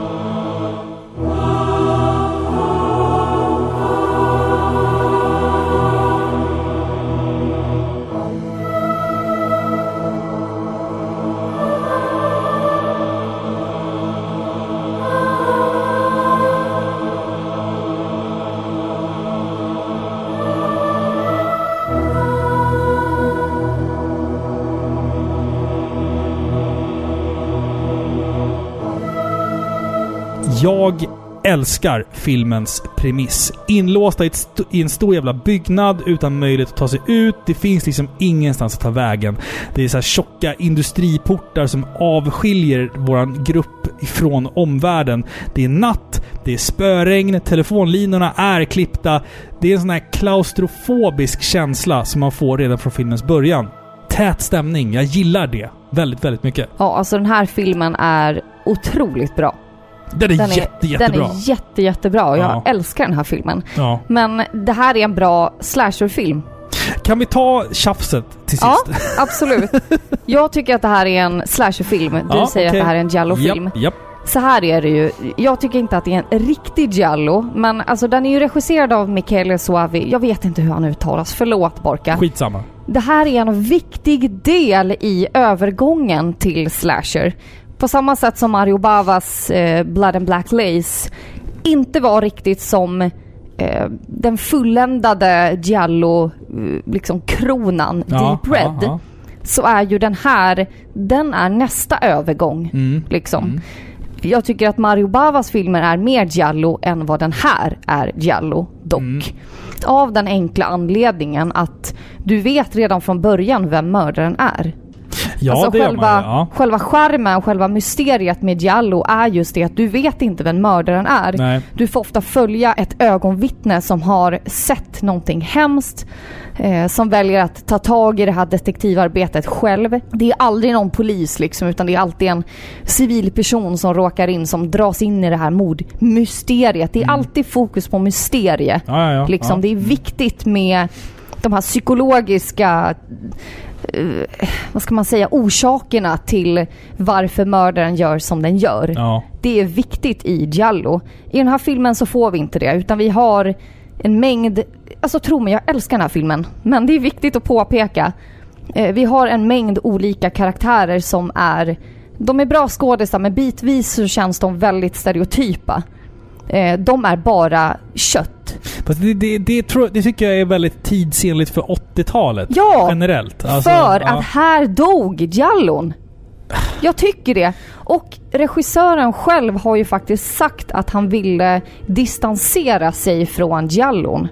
Jag älskar filmens premiss. Inlåsta i, ett st- i en stor jävla byggnad utan möjlighet att ta sig ut. Det finns liksom ingenstans att ta vägen. Det är så här tjocka industriportar som avskiljer våran grupp ifrån omvärlden. Det är natt, det är spöregn, telefonlinorna är klippta. Det är en sån här klaustrofobisk känsla som man får redan från filmens början. Tät stämning, jag gillar det. Väldigt, väldigt mycket. Ja, alltså den här filmen är otroligt bra. Den är, Den är, jätte, jättebra. Den är jätte, jättebra och jag Ja. älskar den här filmen. Ja. Men det här är en bra slasherfilm. Kan vi ta tjafset till Ja, sist? absolut. Jag tycker att det här är en slasherfilm. Du Ja, säger okej. att det här är en giallo-film. Japp, japp. Så här är det ju. Jag tycker inte att det är en riktig giallo, men alltså den är ju regisserad av Michele Soavi. Jag vet inte hur han uttalas. Förlåt Borka. Skitsamma. Det här är en viktig del i övergången till slasher. På samma sätt som Mario Bavas eh, Blood and Black Lace inte var riktigt som eh, den fulländade Giallo, eh, liksom kronan, Deep Red, Ja, ja. så är ju den här, den är nästa övergång. Mm. Liksom. Mm. Jag tycker att Mario Bavas filmer är mer Giallo än vad den här är Giallo, dock. Mm. Av den enkla anledningen att du vet redan från början vem mördaren är. Ja, alltså det själva, man. Ja. själva charmen, själva mysteriet med Giallo är just det att du vet inte vem mördaren är. Nej. Du får ofta följa ett ögonvittne som har sett någonting hemskt, eh, som väljer att ta tag i det här detektivarbetet själv. Det är aldrig någon polis liksom, utan det är alltid en civilperson som råkar in, som dras in i det här mordmysteriet. Det är alltid fokus på mysterie. Ja, ja. Liksom. Det är viktigt med de här psykologiska vad ska man säga, orsakerna till varför mördaren gör som den gör. Ja. Det är viktigt i Giallo. I den här filmen så får vi inte det, utan vi har en mängd... Alltså tro mig, jag älskar den här filmen. Men det är viktigt att påpeka. Eh, vi har en mängd olika karaktärer som är... De är bra skådisar, men bitvis så känns de väldigt stereotypa. Eh, de är bara kött. Fast det, det, det, tror, det tycker jag är väldigt tidsenligt för 80-talet. Ja, Generellt. Alltså, för ja. att här dog Giallon. Jag tycker det. Och regissören själv har ju faktiskt sagt att han ville distansera sig från Giallon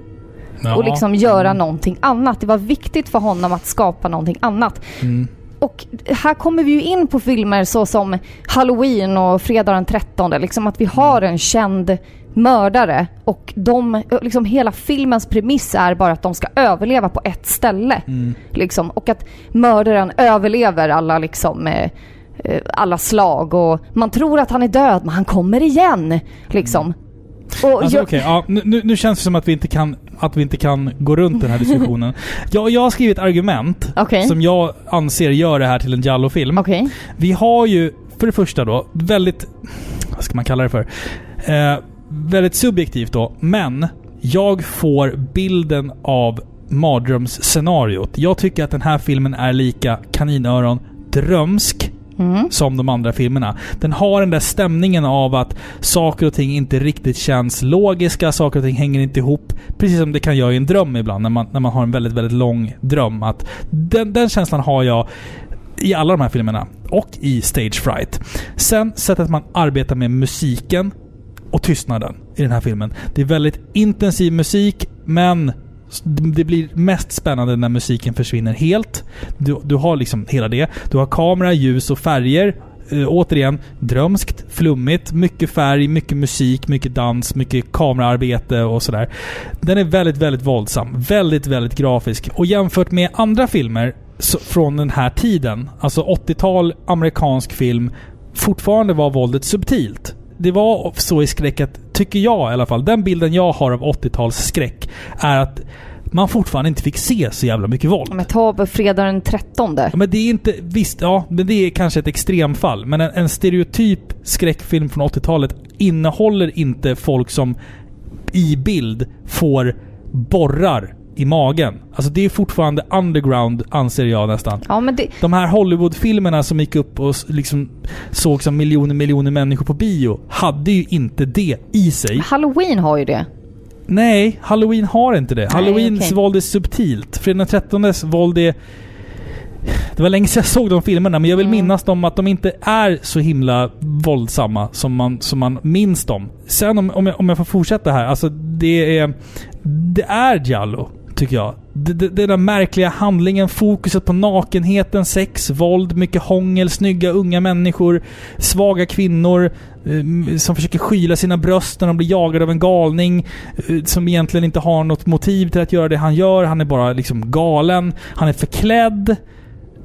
Ja. och liksom göra någonting annat. Det var viktigt för honom att skapa någonting annat. Mm. Och här kommer vi ju in på filmer så som Halloween och Fredag den 13. Liksom att vi har en känd mördare och de, liksom hela filmens premiss är bara att de ska överleva på ett ställe. Mm. Liksom, och att mördaren överlever alla liksom eh, eh, alla slag och man tror att han är död men han kommer igen. Liksom. Och Alltså, jag- okej, ja, nu- nu känns det som att vi inte kan, att vi inte kan gå runt den här diskussionen. jag, jag har skrivit argument Okej. som jag anser gör det här till en Jallo-film. Okej. Vi har ju, för det första då, väldigt... Vad ska man kalla det för? Eh, väldigt subjektivt då, men jag får bilden av mardrömsscenariot. Jag tycker att den här filmen är lika kaninöron drömsk Mm. som de andra filmerna. Den har den där stämningen av att saker och ting inte riktigt känns logiska, saker och ting hänger inte ihop. Precis som det kan göra i en dröm ibland, när man, när man har en väldigt, väldigt lång dröm. Att den, den känslan har jag i alla de här filmerna. Och i Stage Fright. Sen sättet man arbetar med musiken och tystnaden i den här filmen. Det är väldigt intensiv musik, men det blir mest spännande när musiken försvinner helt. Du, du har liksom hela det. Du har kamera, ljus och färger. Uh, återigen, drömskt, flummigt, mycket färg, mycket musik, mycket dans, mycket kameraarbete och sådär. Den är väldigt, väldigt våldsam. Väldigt, väldigt grafisk. Och jämfört med andra filmer så, från den här tiden, alltså 80-tal amerikansk film, fortfarande var våldet subtilt. Det var så i skräck att, tycker jag i alla fall, den bilden jag har av 80-tals skräck är att man fortfarande inte fick se så jävla mycket våld. Men ta på fredag den 13. Ja, men det är inte... Visst, ja, men det är kanske ett extremfall. Men en, en stereotyp skräckfilm från 80-talet innehåller inte folk som i bild får borrar i magen. Alltså det är fortfarande underground, anser jag nästan. Ja, men det, De här Hollywood-filmerna som gick upp och liksom såg som miljoner, miljoner människor på bio hade ju inte det i sig. Halloween har ju det. Nej, Halloween har inte det. Halloweens okej. våld är subtilt. Fredag den 13 våld är... Det var länge sedan jag såg de filmerna, men jag vill Mm. minnas dem att de inte är så himla våldsamma som man, som man minns dem. Sen om, om, jag, om jag får fortsätta här. Alltså det är... Det är Giallo, tycker jag. Det, det, den där märkliga handlingen, fokuset på nakenheten, sex, våld, mycket hångel, snygga unga människor, svaga kvinnor eh, som försöker skyla sina bröst när de blir jagade av en galning eh, som egentligen inte har något motiv till att göra det han gör. Han är bara liksom galen. Han är förklädd.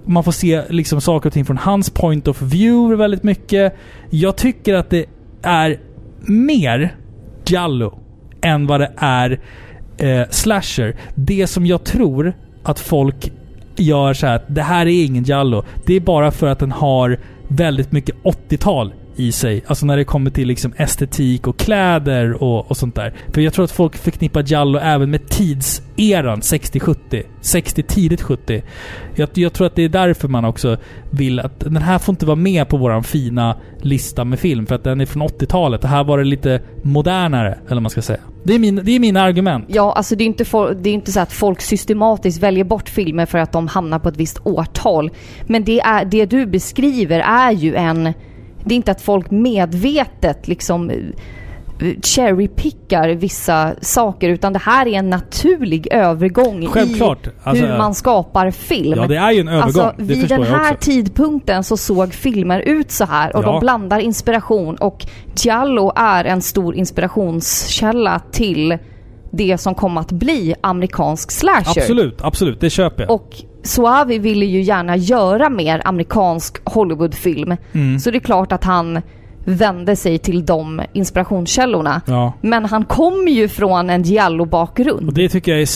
Man får se liksom saker och ting från hans point of view väldigt mycket. Jag tycker att det är mer Jallo, än vad det är eh, slasher. Det som jag tror att folk gör så här att det här är ingen Jallo. Det är bara för att den har väldigt mycket 80-tal i sig. Alltså när det kommer till liksom estetik och kläder och, och sånt där. För jag tror att folk förknippar Jallo även med tidseran 60-70. 60 tidigt 70. Jag, jag tror att det är därför man också vill att den här får inte vara med på våran fina lista med film. För att den är från 80-talet. Det här var det lite modernare, eller vad man ska säga. Det är, min, det är mina argument. Ja, alltså det är inte, for, det är inte så att folk systematiskt väljer bort filmer för att de hamnar på ett visst årtal. Men det, är, det du beskriver är ju en... Det är inte att folk medvetet liksom cherrypickar vissa saker utan det här är en naturlig övergång Självklart. i Alltså, hur man skapar film. Ja, det är ju en övergång. Alltså, det vid den här tidpunkten så såg filmer ut så här och Ja. de blandar inspiration och Giallo är en stor inspirationskälla till det som kom att bli amerikansk slasher. Absolut, absolut. Det köper jag. Och Suavi ville ju gärna göra mer amerikansk Hollywoodfilm. Mm. Så det är klart att han vände sig till de inspirationskällorna. Ja. Men han kommer ju från en Och Giallo-bakgrund. det tycker jag är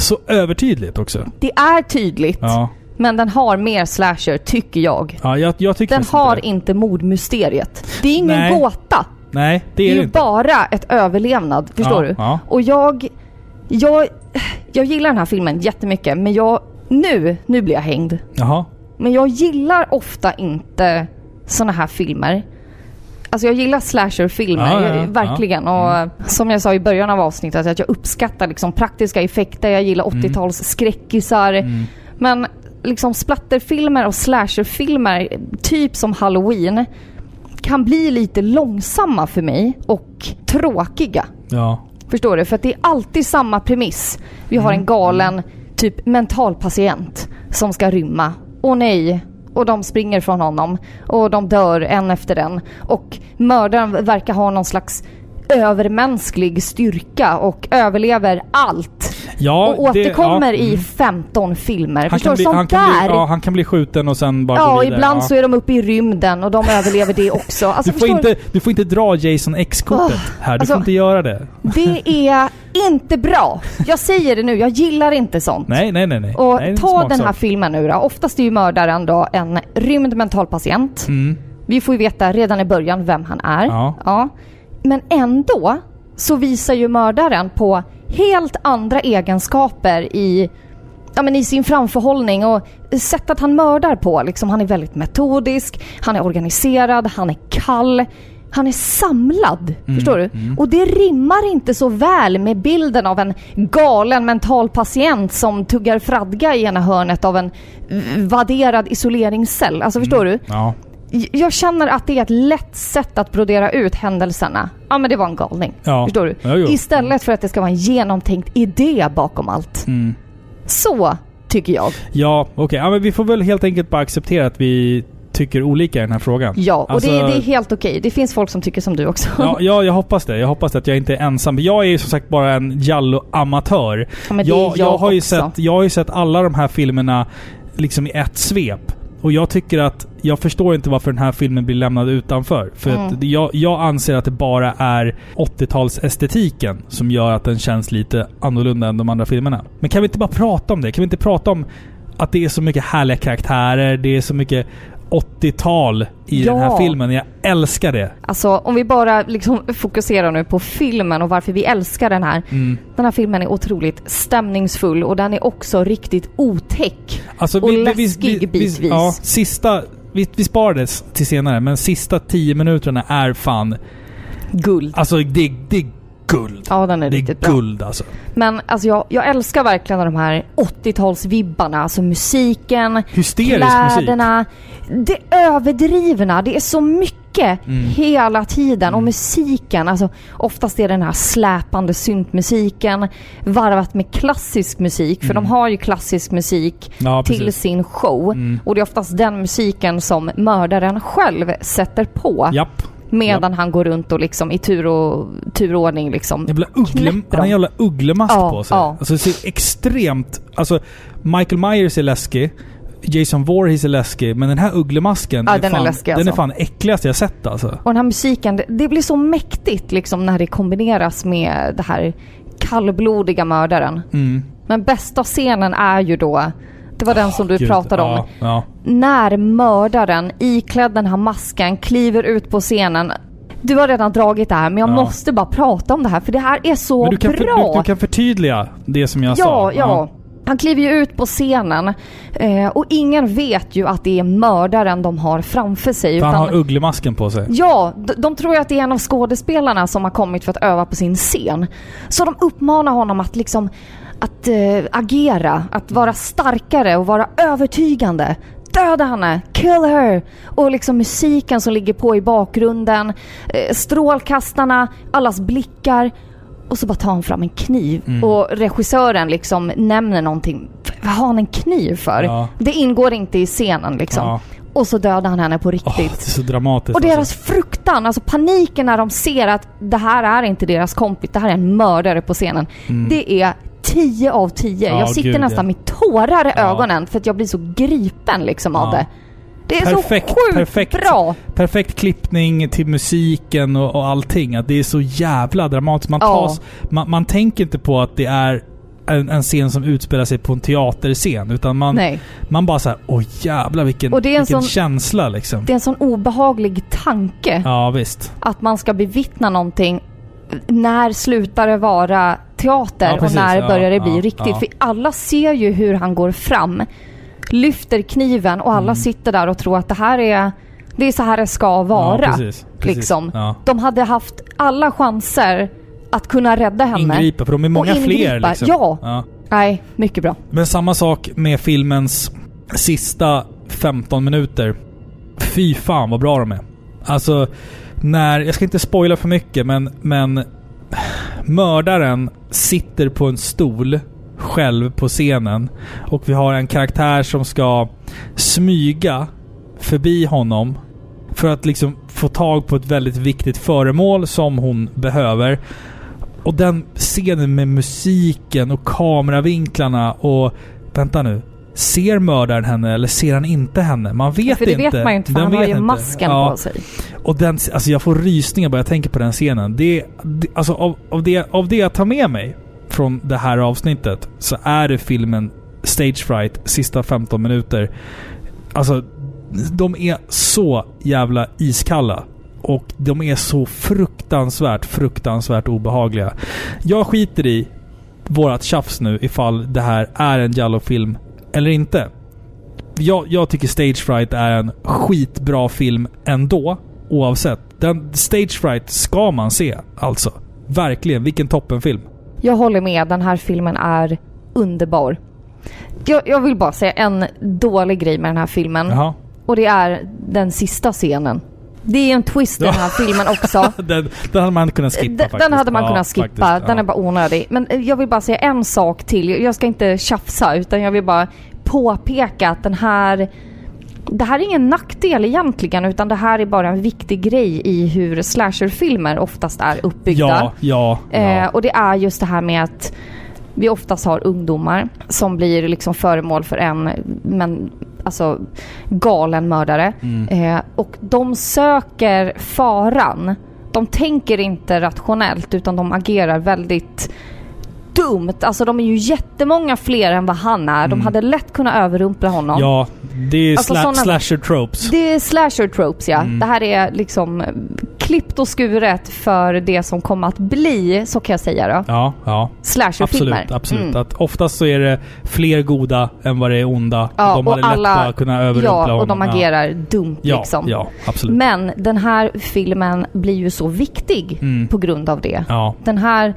så övertydligt också. Det är tydligt, Ja. men den har mer slasher, tycker jag. Ja, jag, jag tycker Den inte har det. inte mordmysteriet. Det är ingen Nej. gåta. Nej, det Det är är det ju inte. bara ett överlevnad. Förstår ja, du? Ja. Och jag, jag... Jag gillar den här filmen jättemycket, men jag... Nu, nu blir jag hängd. Jaha. Men jag gillar ofta inte såna här filmer. Alltså jag gillar slasherfilmer, Ja, ja, verkligen. Ja. Mm. Och som jag sa i början av avsnittet, att jag uppskattar liksom praktiska effekter. Jag gillar 80-tals skräckisar. Mm. Men liksom splatterfilmer och slasherfilmer, typ som Halloween, kan bli lite långsamma för mig och tråkiga. Ja. Förstår du? För att det är alltid samma premiss. Vi har Mm. en galen typ mentalpatient som ska rymma. Och nej. Och de springer från honom. Och de dör en efter en. Och mördaren verkar ha någon slags övermänsklig styrka och överlever allt. ja och det- återkommer ja, i mm. 15 filmer. Han Förstår kan, du? bli, Sånt han, kan där. bli, ja, han kan bli skjuten och sen bara gå Ja, vidare. ibland ja. så är de uppe i rymden och de överlever det också. Alltså, du, får förstår inte, du får inte dra Jason X-kortet här. Du alltså- får inte göra det. Det är inte bra. Jag säger det nu, jag gillar inte sånt. Nej, nej, nej. nej. Och nej, det ta den här filmen nu då. Oftast är ju mördaren då en rymd mentalpatient. Mm. Vi får ju veta redan i början vem han är. Ja. Men ändå så visar ju mördaren på helt andra egenskaper i, ja, men i sin framförhållning och sättet han mördar på. Liksom, han är väldigt metodisk, han är organiserad, han är kall. Han är samlad, Mm, förstår du? Och det rimmar inte så väl med bilden av en galen mental patient som tuggar fradga i ena hörnet av en vadderad isoleringscell. Alltså förstår du? Ja. Jag känner att det är ett lätt sätt att brodera ut händelserna. Ja men det var en galning. Ja. Förstår du? Ja. Istället för att det ska vara en genomtänkt idé bakom allt. Mm. Så tycker jag. Ja, okej. Ja, men vi får väl helt enkelt bara acceptera att vi tycker olika i den här frågan. Ja, och Alltså- det, det är helt okej. Det finns folk som tycker som du också. Ja, ja, jag hoppas det. Jag hoppas att jag inte är ensam. Jag är ju som sagt bara en Jallo-amatör. Ja, är Jag, jag, har sett, jag har ju sett alla de här filmerna liksom i ett svep. Och jag tycker att... Jag förstår inte varför den här filmen blir lämnad utanför. För Mm. att jag, jag anser att det bara är 80-talsestetiken som gör att den känns lite annorlunda än de andra filmerna. Men kan vi inte bara prata om det? Kan vi inte prata om att det är så mycket härliga karaktärer, det är så mycket 80-tal i den här Ja. filmen. Jag älskar det. Alltså om vi bara liksom fokuserar nu på filmen och varför vi älskar den här. Mm. Den här filmen är otroligt stämningsfull och den är också riktigt otäck. Alltså, Och läskig bitvis. ja, sista... Vi, vi det till senare, men sista tio minuterna är fan... Guld. Alltså det, det är guld. Ja, den är det är riktigt bra. guld alltså. Men alltså jag, jag älskar verkligen de här 80-talsvibbarna. Alltså musiken, Hysterisk musik. kläderna. Det överdrivna. Det är så mycket Mm. hela tiden. Och musiken, alltså oftast är det den här släpande syntmusiken varvat med klassisk musik. För de har ju klassisk musik Mm. Ja, till precis. sin show. Mm. Och det är oftast den musiken som mördaren själv sätter på. Japp. Medan han går runt och liksom i tur och turordning liksom Jävla uggle, han har en jävla ugglemask Ja, på sig. ja. Alltså det ser extremt... Alltså Michael Myers är läskig. Jason Voorhees är läskig. Men den här ugglemasken Ja, är, den är fan, läskig, den är alltså. fan äckligaste jag sett alltså. Och den här musiken, det, det blir så mäktigt liksom när det kombineras med det här kallblodiga mördaren. Mm. Men bästa scenen är ju då, det var den som du Gud, pratade om, Ja, ja. när mördaren iklädd den här masken kliver ut på scenen. Du har redan dragit det här men jag Ja. måste bara prata om det här för det här är så Men du kan, för, bra. du, du kan förtydliga det som jag ja, sa. ja. Han kliver ju ut på scenen eh, och ingen vet ju att det är mördaren de har framför sig. För han utan- har ugglemasken på sig. Ja, de, de tror ju att det är en av skådespelarna som har kommit för att öva på sin scen. Så de uppmanar honom att liksom att eh, agera, att vara starkare och vara övertygande. Döda henne! Kill her! Och liksom musiken som ligger på i bakgrunden, eh, strålkastarna, allas blickar. Och så bara tar han fram en kniv Mm. och regissören liksom nämner någonting. Vad har han en kniv för? Ja. Det ingår inte i scenen liksom. Ja. Och så dödar han henne på riktigt. det är så dramatiskt. Och deras alltså. fruktan, alltså paniken när de ser att det här är inte deras kompis, det här är en mördare på scenen. Det är 10 av 10. Mm. Ja, jag sitter gud, nästan ja. med tårar i ögonen för att jag blir så gripen liksom av det. Det är Perfekt, så sjukt perfekt. bra! Perfekt klippning till musiken och, och allting. Att det är så jävla dramatiskt. Man, tas, man, man tänker inte på att det är en, en scen som utspelar sig på en teaterscen. Utan man, Nej. man bara såhär, åh jävlar vilken, Och det är en vilken sån- känsla liksom. Det är en sån obehaglig tanke Ja visst. att man ska bevittna någonting. När slutar det vara teater Ja, precis. och när Ja, börjar det bli ja, riktigt? För alla ser ju hur han går fram, lyfter kniven och alla Mm. sitter där och tror att det här är, det är så här det ska vara. Precis, precis. liksom. De hade haft alla chanser att kunna rädda henne. Ingripa, för de är många fler liksom. ja. ja. Nej, mycket bra. Men samma sak med filmens sista 15 minuter. Fy fan vad bra de är. Alltså, när... Jag ska inte spoila för mycket, men... men mördaren sitter på en stol själv på scenen. Och vi har en karaktär som ska smyga förbi honom. För att liksom få tag på ett väldigt viktigt föremål som hon behöver. Och den scenen med musiken och kameravinklarna och... Vänta nu. Ser mördaren henne eller ser han inte henne? Man vet för det inte. vet man ju inte för Den han har ju inte. masken Ja. på sig. Och den, alltså jag får rysningar bara jag tänker på den scenen. Det, det, alltså av, av, det, av det jag tar med mig från det här avsnittet så är det filmen Stage Fright, sista 15 minuter. Alltså, de är så jävla iskalla. Och de är så fruktansvärt, fruktansvärt obehagliga. Jag skiter i vårat tjafs nu ifall det här är en Jallo-film eller inte. Jag, jag tycker Stage Fright är en skitbra film ändå, oavsett. Den Stage Fright ska man se, alltså. Verkligen, vilken toppenfilm. Jag håller med, den här filmen är underbar. Jag, jag vill bara säga en dålig grej med den här filmen. Jaha. Och det är den sista scenen. Det är en twist i den här filmen också. Den, den hade man kunnat skippa Den, faktiskt. den hade man Ja, kunnat skippa. faktiskt, Den ja. är bara onödig. Men eh, jag vill bara säga en sak till. Jag ska inte tjafsa utan jag vill bara påpeka att den här... Det här är ingen nackdel egentligen utan det här är bara en viktig grej i hur slasherfilmer oftast är uppbyggda. Ja, ja, ja. Eh, och det är just det här med att vi oftast har ungdomar som blir liksom föremål för en men, alltså, galen mördare. Mm. Eh, och de söker faran. De tänker inte rationellt utan de agerar väldigt dumt. Alltså de är ju jättemånga fler än vad han är. De Mm. hade lätt kunnat överrumpla honom. ja, det är Alltså sla- såna- slasher tropes. Det är slasher tropes ja. Mm. Det här är liksom klippt och skuret för det som kommer att bli, så kan jag säga då, Ja, ja. slasherfilmer. Absolut, absolut. Mm. Att oftast så är det fler goda än vad det är onda. Ja, de och hade alla- lätt bara kunnat överrumpla Ja, och de honom. agerar dumt ja. liksom. Ja, absolut. Men den här filmen blir ju så viktig Mm. på grund av det. Ja, Den här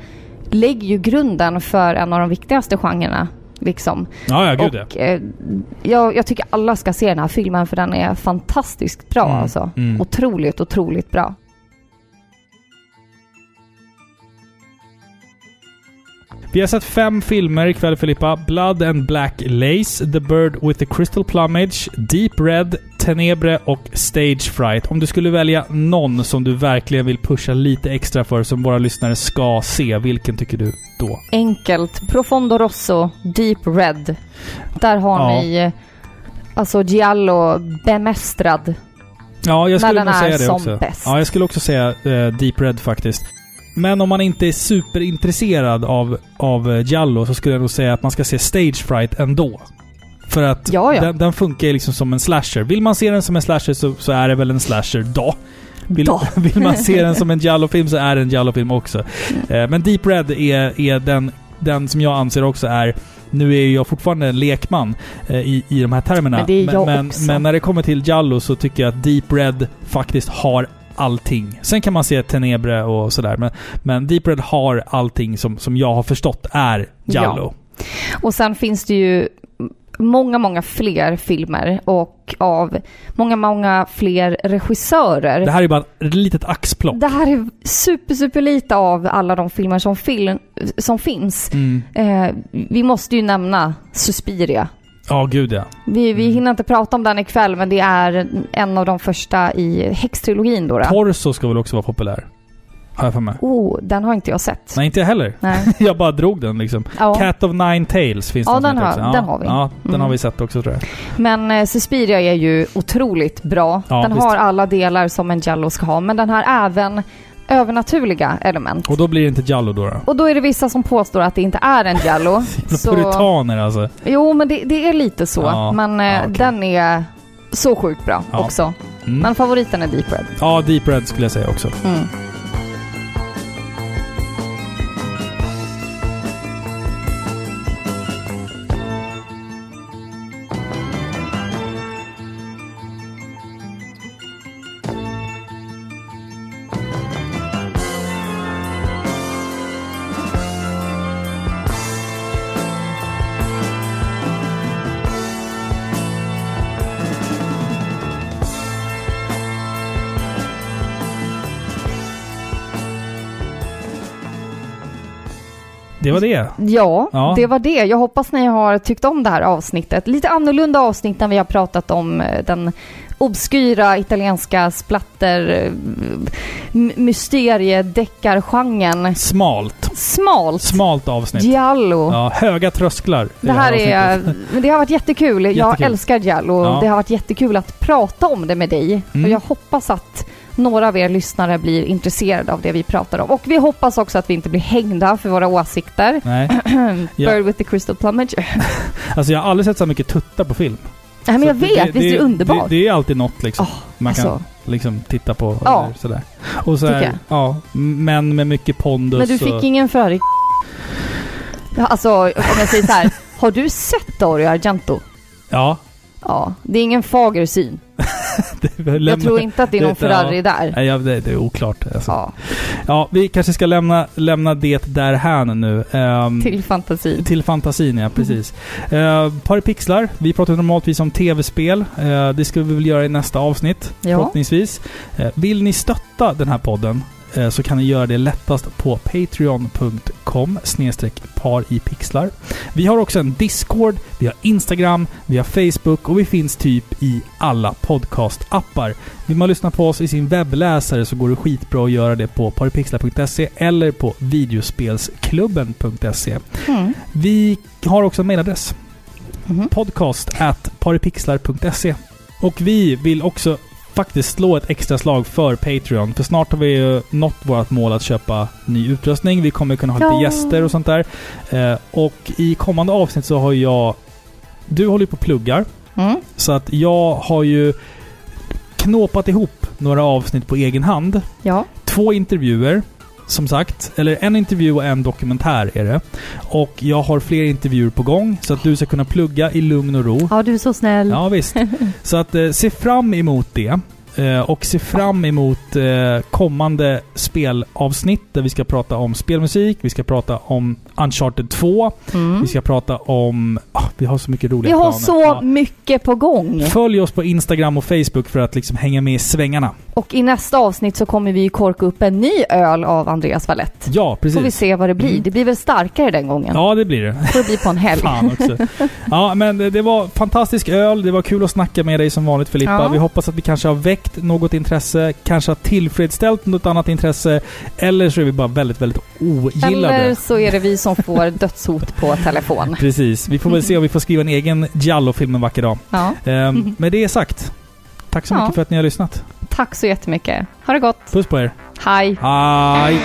lägger ju grunden för en av de viktigaste genrerna. Liksom. ja, ja gud ja. och eh, jag, jag tycker alla ska se den här filmen för den är fantastiskt bra Mm, alltså. mm. Otroligt, otroligt bra. Vi har sett fem filmer ikväll Filippa. Blood and Black Lace, The Bird with the Crystal Plumage, Deep Red, Tenebre och Stage Fright. Om du skulle välja någon som du verkligen vill pusha lite extra för, som våra lyssnare ska se, vilken tycker du då? Enkelt. Profondo Rosso, Deep Red. Där har Ja. ni eh, alltså Giallo bemästrad. Ja, jag skulle nog säga det också. Ja, jag skulle också säga eh, Deep Red faktiskt. Men om man inte är superintresserad av, av Giallo så skulle jag nog säga att man ska se Stage Fright ändå. För att Ja, ja. Den, den funkar liksom som en slasher. Vill man se den som en slasher så, så är det väl en slasher då. Vill, Då. vill man se den som en Giallo-film så är det en Giallo-film också. Mm. Men Deep Red är, är den, den som jag anser också är Nu är jag fortfarande en lekman eh, i, i de här termerna. Men men, men när det kommer till Jallo så tycker jag att Deep Red faktiskt har allting. Sen kan man se Tenebre och sådär, men, men Deep Red har allting som, som jag har förstått är Jallo. Och sen finns det ju många, många fler filmer och av många, många fler regissörer. Det här är bara ett litet axplock. Det här är super, super lite av alla de filmer som, film, som finns. Mm. Eh, vi måste ju nämna Suspiria. Ja, gud ja. Vi, vi Mm. hinner inte prata om den ikväll, men det är en av de första i häxtrilogin då. då. Torso ska väl också vara populär? Har jag för mig. Oh, den har inte jag sett. Nej, inte jag heller. Nej. jag bara drog den liksom. Ja. Cat of Nine Tails finns Ja, det den har- också. den har vi. Ja, den Mm. har vi sett också tror jag. Men eh, Suspiria är ju otroligt bra. Ja, den visst. har alla delar som en Jallo ska ha, men den har även övernaturliga element. Och då blir det inte Jallo då? då. Och då är det vissa som påstår att det inte är en Jallo. Så... Puritaner alltså. Jo, men det, det är lite så. Ja, men eh, ja, okej. den är så sjukt bra Ja. också. Mm. Men favoriten är Deep Red. Ja, Deep Red skulle jag säga också. Mm. Var det. Ja, Ja. det var det. Jag hoppas ni har tyckt om det här avsnittet. Lite annorlunda avsnitt än vi har pratat om eh, den obskyra italienska splatter eh, mysteriedeckargenren. Smalt. Smalt. Smalt avsnitt. Giallo. Ja, höga trösklar. i Det här är, men det har varit jättekul. Jag Jättekul. älskar Giallo. Ja. Det har varit jättekul att prata om det med dig. Mm. Och jag hoppas att några av er lyssnare blir intresserade av det vi pratar om. Och vi hoppas också att vi inte blir hängda för våra åsikter. Nej. Bird with the crystal plumage. Alltså jag har aldrig sett så mycket tuttar på film. Nej men jag det- vet, det, visst är det underbart? Det, det är alltid något liksom. Åh, man kan alltså. liksom titta på. Ja. Eller sådär. Och så här, ja, män med mycket pondus. Men du fick och, ingen Ja, Alltså om jag säger så här. Har du sett Dario Argento? Ja. Ja, det är ingen fager syn. Jag tror inte att det är någon det- Ferrari ja. där. Nej, ja, det, det är oklart. Alltså. Ja. Ja, vi kanske ska lämna, lämna det där här nu. Ehm, till fantasin. Till fantasin, ja. Precis. Uh, par pixlar. Vi pratar normaltvis om tv-spel. Eh, det ska vi väl göra i nästa avsnitt, Ja. förhoppningsvis. Eh, vill ni stötta den här podden så kan ni göra det lättast på patreon.com par i pixlar. Vi har också en Discord, vi har Instagram, vi har Facebook och vi finns typ i alla podcast-appar. Vill man lyssna på oss i sin webbläsare så går det skitbra att göra det på paripixlar.se eller på videospelsklubben.se. Mm. Vi har också en mailadress. Mhm. Podcast at paripixlar.se. Och vi vill också faktiskt slå ett extra slag för Patreon. För snart har vi ju nått vårt mål att köpa ny utrustning. Vi kommer kunna ha lite Ja. gäster och sånt där. Eh, och i kommande avsnitt så har jag... Du håller ju på och pluggar. Mm. Så att jag har ju knåpat ihop några avsnitt på egen hand. Ja. Två intervjuer, som sagt. Eller en intervju och en dokumentär är det. Och jag har fler intervjuer på gång så att du ska kunna plugga i lugn och ro. ja, du är så snäll. Ja, visst. Så att eh, se fram emot det. Eh, och se fram emot eh, kommande spelavsnitt där vi ska prata om spelmusik, vi ska prata om Uncharted 2, Mm. vi ska prata om... ah, vi har så mycket Vi roliga har planer. så Ja. mycket på gång. Följ oss på Instagram och Facebook för att liksom hänga med i svängarna. Och i nästa avsnitt så kommer vi korka upp en ny öl av Andreas Wallett. Ja, precis. Får vi se vad det blir. Mm. Det blir väl starkare den gången. Ja, det blir det. Får det bli på en helg. Fan också. Ja, men det var fantastisk öl. Det var kul att snacka med dig som vanligt Filippa. Ja. Vi hoppas att vi kanske har väckt något intresse, kanske har tillfredsställt något annat intresse. Eller så är vi bara väldigt, väldigt ogillade. Eller så är det vi som får dödshot på telefon. Precis. Vi får väl se om vi får skriva en egen Giallo-film en vacker dag. Ja. Ehm, med det sagt. Tack så Ja. mycket för att ni har lyssnat. Tack så jättemycket. Ha det gott. Puss på er. Hej. Hej!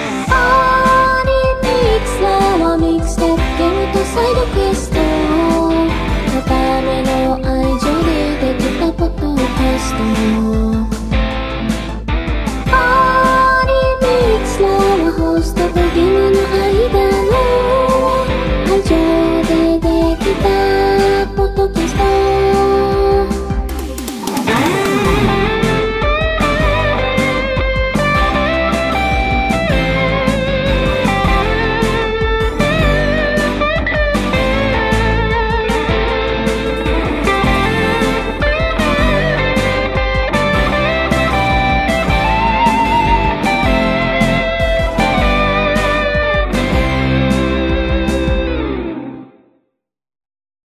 パリ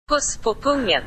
Puss på pungen.